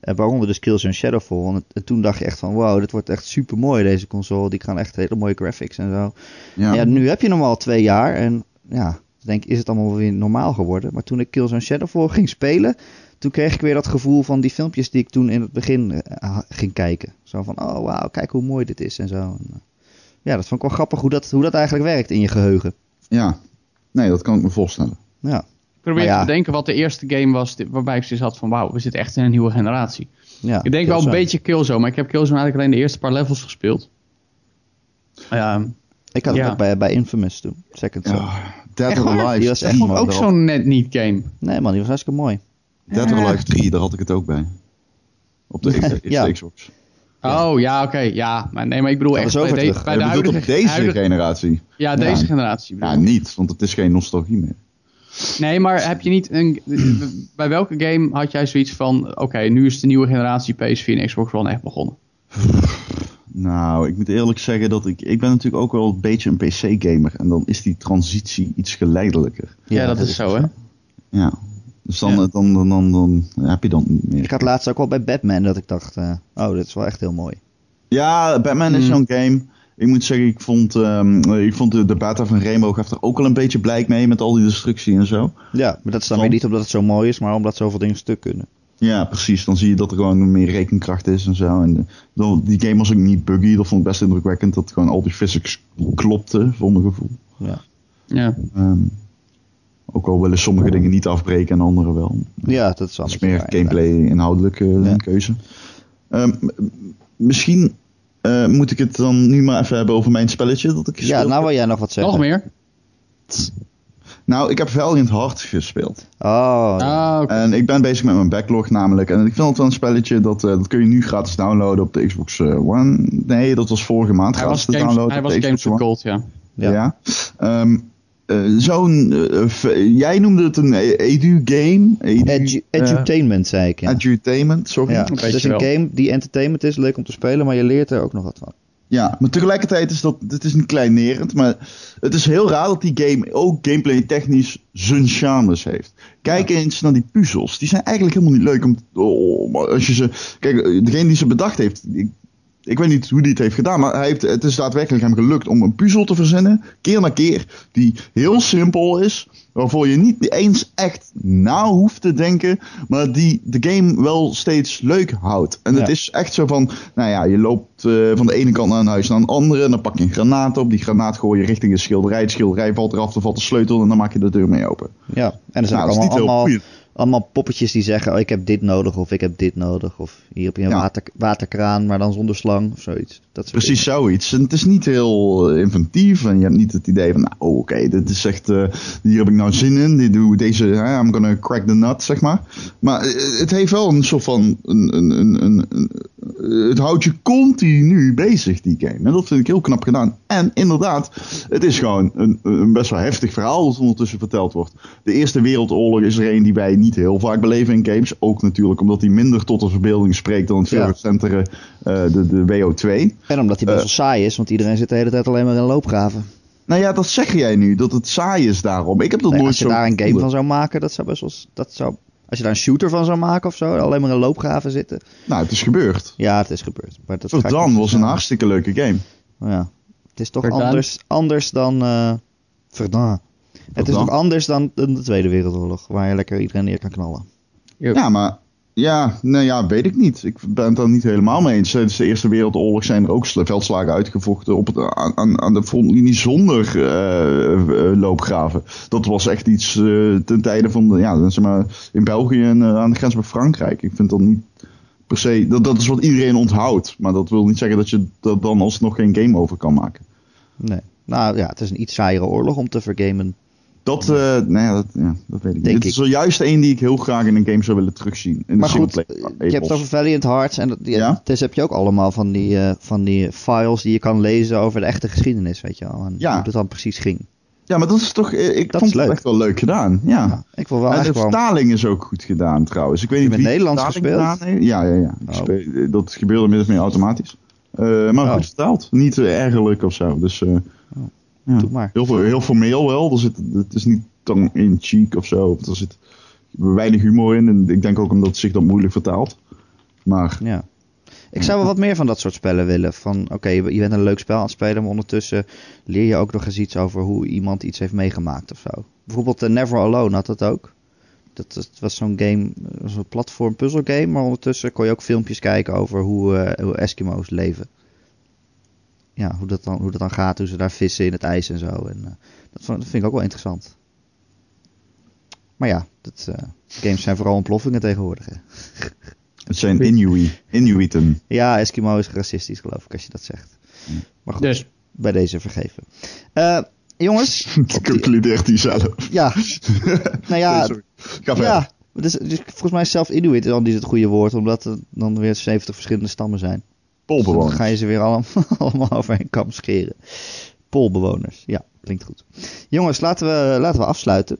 En waaronder dus Killzone Shadowfall. En, en toen dacht je echt van, wow, dit wordt echt super mooi deze console. Die gaan echt hele mooie graphics en zo. Ja. Ja. nu heb je hem al twee jaar en ja, denk ik, is het allemaal weer normaal geworden. Maar toen ik Killzone Shadowfall ging spelen, toen kreeg ik weer dat gevoel van die filmpjes die ik toen in het begin eh, ging kijken. Zo van, oh wauw, kijk hoe mooi dit is en zo. En, eh, ja, dat vond ik wel grappig hoe dat, hoe dat eigenlijk werkt in je geheugen. ja. Nee, dat kan ik me voorstellen. Ja, Ik probeer ja. te bedenken wat de eerste game was waarbij ik zoiets had van wauw, we zitten echt in een nieuwe generatie. ja ik denk wel een beetje Killzone, maar ik heb Killzone eigenlijk alleen de eerste paar levels gespeeld. Ja, Ik had het Ja. ook bij, bij Infamous toen, Second Son. Ja, Dead Echt or? Alive Die was 3, echt ook zo'n net niet game. Nee man, die was hartstikke mooi. Dead or Alive 3, daar had ik het ook bij. Op de, [LAUGHS] X- Ja. de Xbox. Oh ja, oké, ja. Maar, nee, maar ik bedoel echt bij, de, terug. bij Je de huidige, op deze huidige- generatie? Ja, deze Ja. generatie. bedoel Ja, niet, want het is geen nostalgie meer. Nee, maar heb je niet een. [CLEARS THROAT] bij welke game had jij zoiets van. Oké, nu is de nieuwe generatie PS4 en Xbox One echt begonnen? [LAUGHS] Nou, ik moet eerlijk zeggen dat ik... Ik ben natuurlijk ook wel een beetje een PC-gamer. En dan is die transitie iets geleidelijker. Ja, dat, is zo, hè? Ja. Dus dan, Ja. dan, dan, dan, dan heb je dan niet meer. Ik had laatst ook wel bij Batman dat ik dacht, eh, oh, dit is wel echt heel mooi. Ja, Batman is Hmm. zo'n game. Ik moet zeggen, ik vond, ehm, ik vond de, de beta van Rainbow gaf er ook wel een beetje blijk mee met al die destructie en zo. Ja, maar dat is dan weer niet omdat het zo mooi is, maar omdat zoveel dingen stuk kunnen. Ja, precies. Dan zie je dat er gewoon meer rekenkracht is en zo. En eh, dan, die game was ook niet buggy. Dat vond ik best indrukwekkend. Dat gewoon al die physics klopte, voor mijn gevoel. Ja, Ja. Ehm, ook al willen sommige dingen niet afbreken en andere wel. ja dat is wel Dat is meer gameplay inhoudelijke eh, Ja. keuze. Ehm, misschien eh, moet ik het dan nu maar even hebben over mijn spelletje dat ik Ja, gespeeld nou heb. wil jij nog wat zeggen. Nog meer? Nou, ik heb Valiant Heart gespeeld. Oh, Ah, oké. En ik ben bezig met mijn backlog namelijk. En ik vind het wel een spelletje dat, eh, dat kun je nu gratis downloaden op de Xbox eh, One. Nee, dat was vorige maand hij gratis was te Games, downloaden hij op was de Xbox One. Gold, ja. ja. Ja. Ehm, eh, zo'n. jij noemde het een e- edu-game. Edu, Edu- eh, edutainment, zei ik. Ja. edutainment, sorry. ja. Het is een game die entertainment is, leuk om te spelen, maar je leert er ook nog wat van. Maar tegelijkertijd is dat. Het is niet kleinerend, maar het is heel raar dat die game ook gameplay technisch zijn charmes heeft. Kijk eens naar die puzzels. Die zijn eigenlijk helemaal niet leuk om. om als je ze. Kijk, degene die ze bedacht heeft. Ik, weet niet hoe die het heeft gedaan, maar hij heeft, het is daadwerkelijk hem gelukt om een puzzel te verzinnen, keer na keer, die heel simpel is, waarvoor je niet eens echt na hoeft te denken, maar die de game wel steeds leuk houdt. En het is echt zo van, nou ja, je loopt eh, van de ene kant naar een huis naar een andere, en dan pak je een granaat op, die granaat gooi je richting een schilderij, het schilderij valt eraf, dan valt de sleutel en dan maak je de deur mee open. Ja, en er zijn Nou, dat is niet allemaal, allemaal. Allemaal poppetjes die zeggen, oh, ik heb dit nodig of ik heb dit nodig. Of hier heb je een Ja. water, waterkraan, maar dan zonder slang of zoiets. Dat Precies zoiets. En het is niet heel eh, inventief. En je hebt niet het idee van, nou oké, dit is echt, eh, hier heb ik nou zin in. Dit doe deze, hè, I'm gonna crack the nut, zeg maar. Maar eh, het heeft wel een soort van, een, een, een, een, een- het houdt je continu bezig, die game. En dat vind ik heel knap gedaan. En inderdaad, het is gewoon een, een best wel heftig verhaal dat ondertussen verteld wordt. De Eerste Wereldoorlog is er een die wij niet heel vaak beleven in games. Ook natuurlijk omdat die minder tot de verbeelding spreekt dan het veel Ja. recentere eh, de, de WO2. dingen. En omdat hij best Eh. wel saai is, want iedereen zit de hele tijd alleen maar in loopgraven. Nou ja, dat zeg jij nu, dat het saai is daarom. Ik heb dat Nee, nooit als je zo daar een game van zou maken, dat zou best wel... Dat zou, als je daar een shooter van zou maken of zo, alleen maar in loopgraven zitten. Nou, het is gebeurd. Ja, het is gebeurd. Maar dat niet was een hartstikke leuke game. Ja. Het is toch anders, anders dan... eh Verdaan. Het is toch anders dan dan de Tweede Wereldoorlog, waar je lekker iedereen neer kan knallen. Ja, maar... Ja, nou ja, weet ik niet. Ik ben het daar niet helemaal mee eens. Tijdens de Eerste Wereldoorlog zijn er ook sl- veldslagen uitgevochten op het, aan, aan- de frontlinie zonder eh, eh, loopgraven. Dat was echt iets eh, ten tijde van, ja, zeg maar, in België en aan de grens met Frankrijk. Ik vind dat niet per se, dat, dat is wat iedereen onthoudt. Maar dat wil niet zeggen dat je er dan alsnog geen game over kan maken. Nee. Nou ja, het is een iets saaiere oorlog om te vergamen. Dat, eh nou ja, dat, ja, dat weet ik niet. Dit is zojuist één die ik heel graag in een game zou willen terugzien. In Maar goed, singleplayer je hebt het over Valiant Hearts en dat, ja. Dus heb je ook allemaal van die, eh, van die files die je kan lezen over de echte geschiedenis, weet je wel. En Ja. hoe dat dan precies ging. Ja, maar dat is toch, eh, ik Dat vond het leuk. echt wel leuk gedaan. Ja. Ja, ik wil wel en de wel... vertaling is ook goed gedaan trouwens. Ik weet Heb niet je wie Nederlands gespeeld? Ja, ja, ja. Oh. speel- eh, dat gebeurde min of meer automatisch. Eh, maar Oh. goed vertaald. Niet eh, ergerlijk of zo. Dus eh, ja. Doe maar. heel, heel formeel wel. Er zit, het is niet tong in cheek of zo. Er zit weinig humor in. En ik denk ook omdat het zich dat moeilijk vertaalt. Maar Ja. Ik zou wel wat meer van dat soort spellen willen. Van oké, je je bent een leuk spel aan het spelen, maar ondertussen leer je ook nog eens iets over hoe iemand iets heeft meegemaakt of zo. Bijvoorbeeld eh, Never Alone had dat ook. Dat, dat was zo'n game, eh, zo'n platform puzzle game, maar ondertussen kon je ook filmpjes kijken over hoe, eh, hoe Eskimo's leven. Ja, hoe dat, dan, hoe dat dan gaat, hoe ze daar vissen in het ijs en zo. En, eh, dat, vond- dat vind ik ook wel interessant. Maar ja, dat, eh, games zijn vooral ontploffingen tegenwoordig. Hè. [LAUGHS] het zijn Inuit, Inuiten. Ja, Eskimo is racistisch, geloof ik, als je dat zegt. Maar goed, Dus, bij deze vergeven. Eh, jongens, Dat concludeert hij zelf. ja. [LAUGHS] nou ja, Sorry. Ga verder. ja. Dus, dus volgens mij is zelf Inuit dan niet het goede woord, omdat er dan weer 70 verschillende stammen zijn. Dan Polbewoners. ga je ze weer allemaal, [LAUGHS] allemaal over een kam scheren. Poolbewoners, ja, klinkt goed. Jongens, laten we, laten we afsluiten.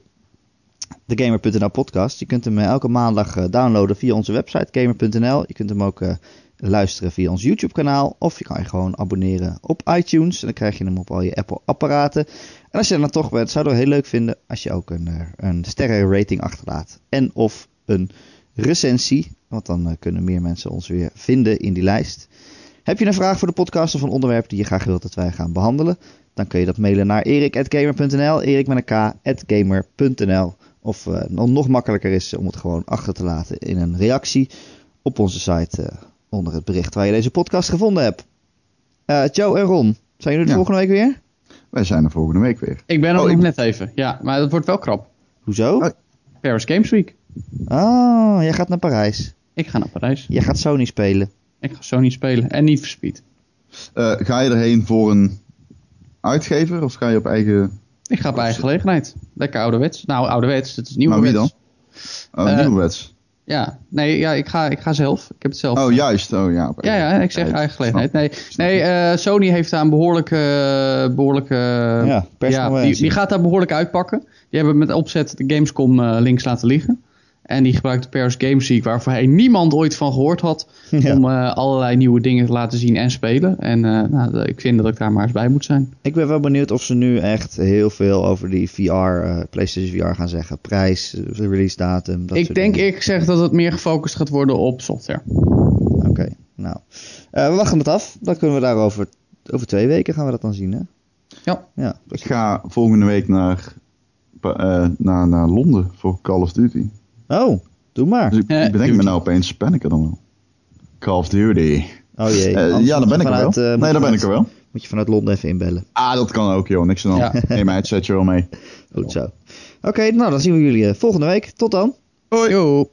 De Gamer.nl podcast. Je kunt hem eh, elke maandag eh, downloaden via onze website gamer.nl. Je kunt hem ook eh, luisteren via ons YouTube kanaal. Of je kan je gewoon abonneren op iTunes. En dan krijg je hem op al je Apple apparaten. En als je er dan toch bent, zouden we heel leuk vinden als je ook een, een sterrenrating achterlaat. En of een recensie. Want dan kunnen meer mensen ons weer vinden in die lijst. Heb je een vraag voor de podcast of een onderwerp die je graag wilt dat wij gaan behandelen? Dan kun je dat mailen naar erik.gamer.nl, erik met een k, gamer.nl. Of eh, nog- nog makkelijker is om het gewoon achter te laten in een reactie op onze site eh, onder het bericht waar je deze podcast gevonden hebt. Eh, Joe en Ron, zijn jullie er Ja. volgende week weer? Wij zijn er volgende week weer. ik ben er Oh, ik- net even. Ja, maar dat wordt wel krap. Hoezo? Oh. Paris Games Week. Oh, jij gaat naar Parijs. Ik ga naar Parijs. Jij gaat Sony spelen. Ik ga Sony spelen en niet Speed. Eh, ga je erheen voor een uitgever of ga je op eigen... Ik ga op eigen gelegenheid. Lekker ouderwets. Nou, ouderwets. Het is nieuw. Maar wie dan? Oh, Eh, nieuwwets. Ja, nee, ja, ik, ga, ik ga zelf. Ik heb het zelf. Oh, juist. Oh, ja. Ja, ja, ik zeg eigen eigen gelegenheid. Nee, nee eh, Sony heeft daar een behoorlijke... behoorlijke Ja, persconferentie. die, die gaat daar behoorlijk uitpakken. Die hebben met opzet de Gamescom eh, links laten liggen. En die gebruikt de Paris Games Week, waar voorheen niemand ooit van gehoord had. [LAUGHS] Ja. Om eh, allerlei nieuwe dingen te laten zien en spelen. En eh, nou, ik vind dat ik daar maar eens bij moet zijn. Ik ben wel benieuwd of ze nu echt heel veel over die VR, eh, PlayStation VR gaan zeggen. Prijs, release datum. Dat ik soort denk dingen. ik zeg dat het meer gefocust gaat worden op software. Oké, nou. Eh, we wachten het af. Dan kunnen we daarover. Over twee weken gaan we dat dan zien, hè? Ja. Ja. Ik ga volgende week naar, eh, naar, naar Londen voor Call of Duty. Oh, doe maar. Dus ik, Eh, ik bedenk Duty. me nou opeens, ben ik er dan wel? Call of Duty. Oh jee. Eh, ja, dan ben ik er wel. eh, nee, dan ben ik er wel. Moet je vanuit Londen even inbellen. Ah, dat kan ook, joh. Niks aan hand. Ja. Neem mij het setje wel mee. Goed zo. Oké, nou dan zien we jullie eh, volgende week. Tot dan. Hoi. Yo.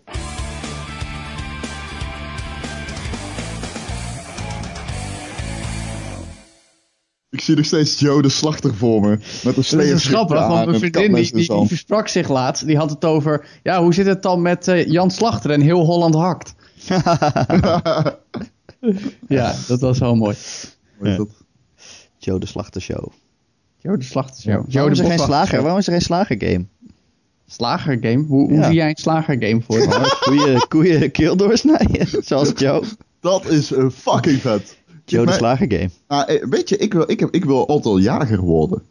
Zie nog steeds Joe de slachter voor me. Met een Dat slee is grappig, want mijn vriendin die, die, die versprak zich laatst. Die had het over, ja, hoe zit het dan met eh, Jan Slachter en heel Holland hakt? [LAUGHS] ja, dat was wel mooi. Joe de Slachter Show. Jo, de Slachter Show. Jo, Waarom de is er geen slager? Waarom is er geen slagergame? Slagergame? Hoe, hoe Ja. zie jij een slagergame voor je? [LAUGHS] Koeien, koeien keel doorsnijden. Zoals Joe. Dat is eh, fucking vet. Joe de Maar- slagergame. Ah, eh, weet je, ik wil, ik, heb, ik wil altijd al jager worden.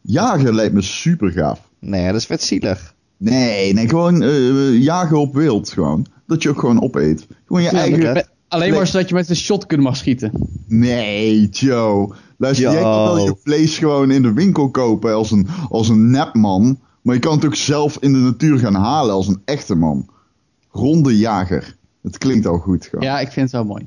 Jager lijkt me super gaaf. Nee, dat is vet zielig. Nee, nee, gewoon eh, jagen op wild gewoon. Dat je ook gewoon opeet. Gewoon je Ja, eigen... Met- Alleen maar zodat je met een shotgun mag schieten. Nee, Joe. Luister, jij kan wel je vlees gewoon in de winkel kopen als een, als een nepman. Maar je kan het ook zelf in de natuur gaan halen als een echte man. Ronde jager. Het klinkt al goed gewoon. Ja, ik vind het wel mooi.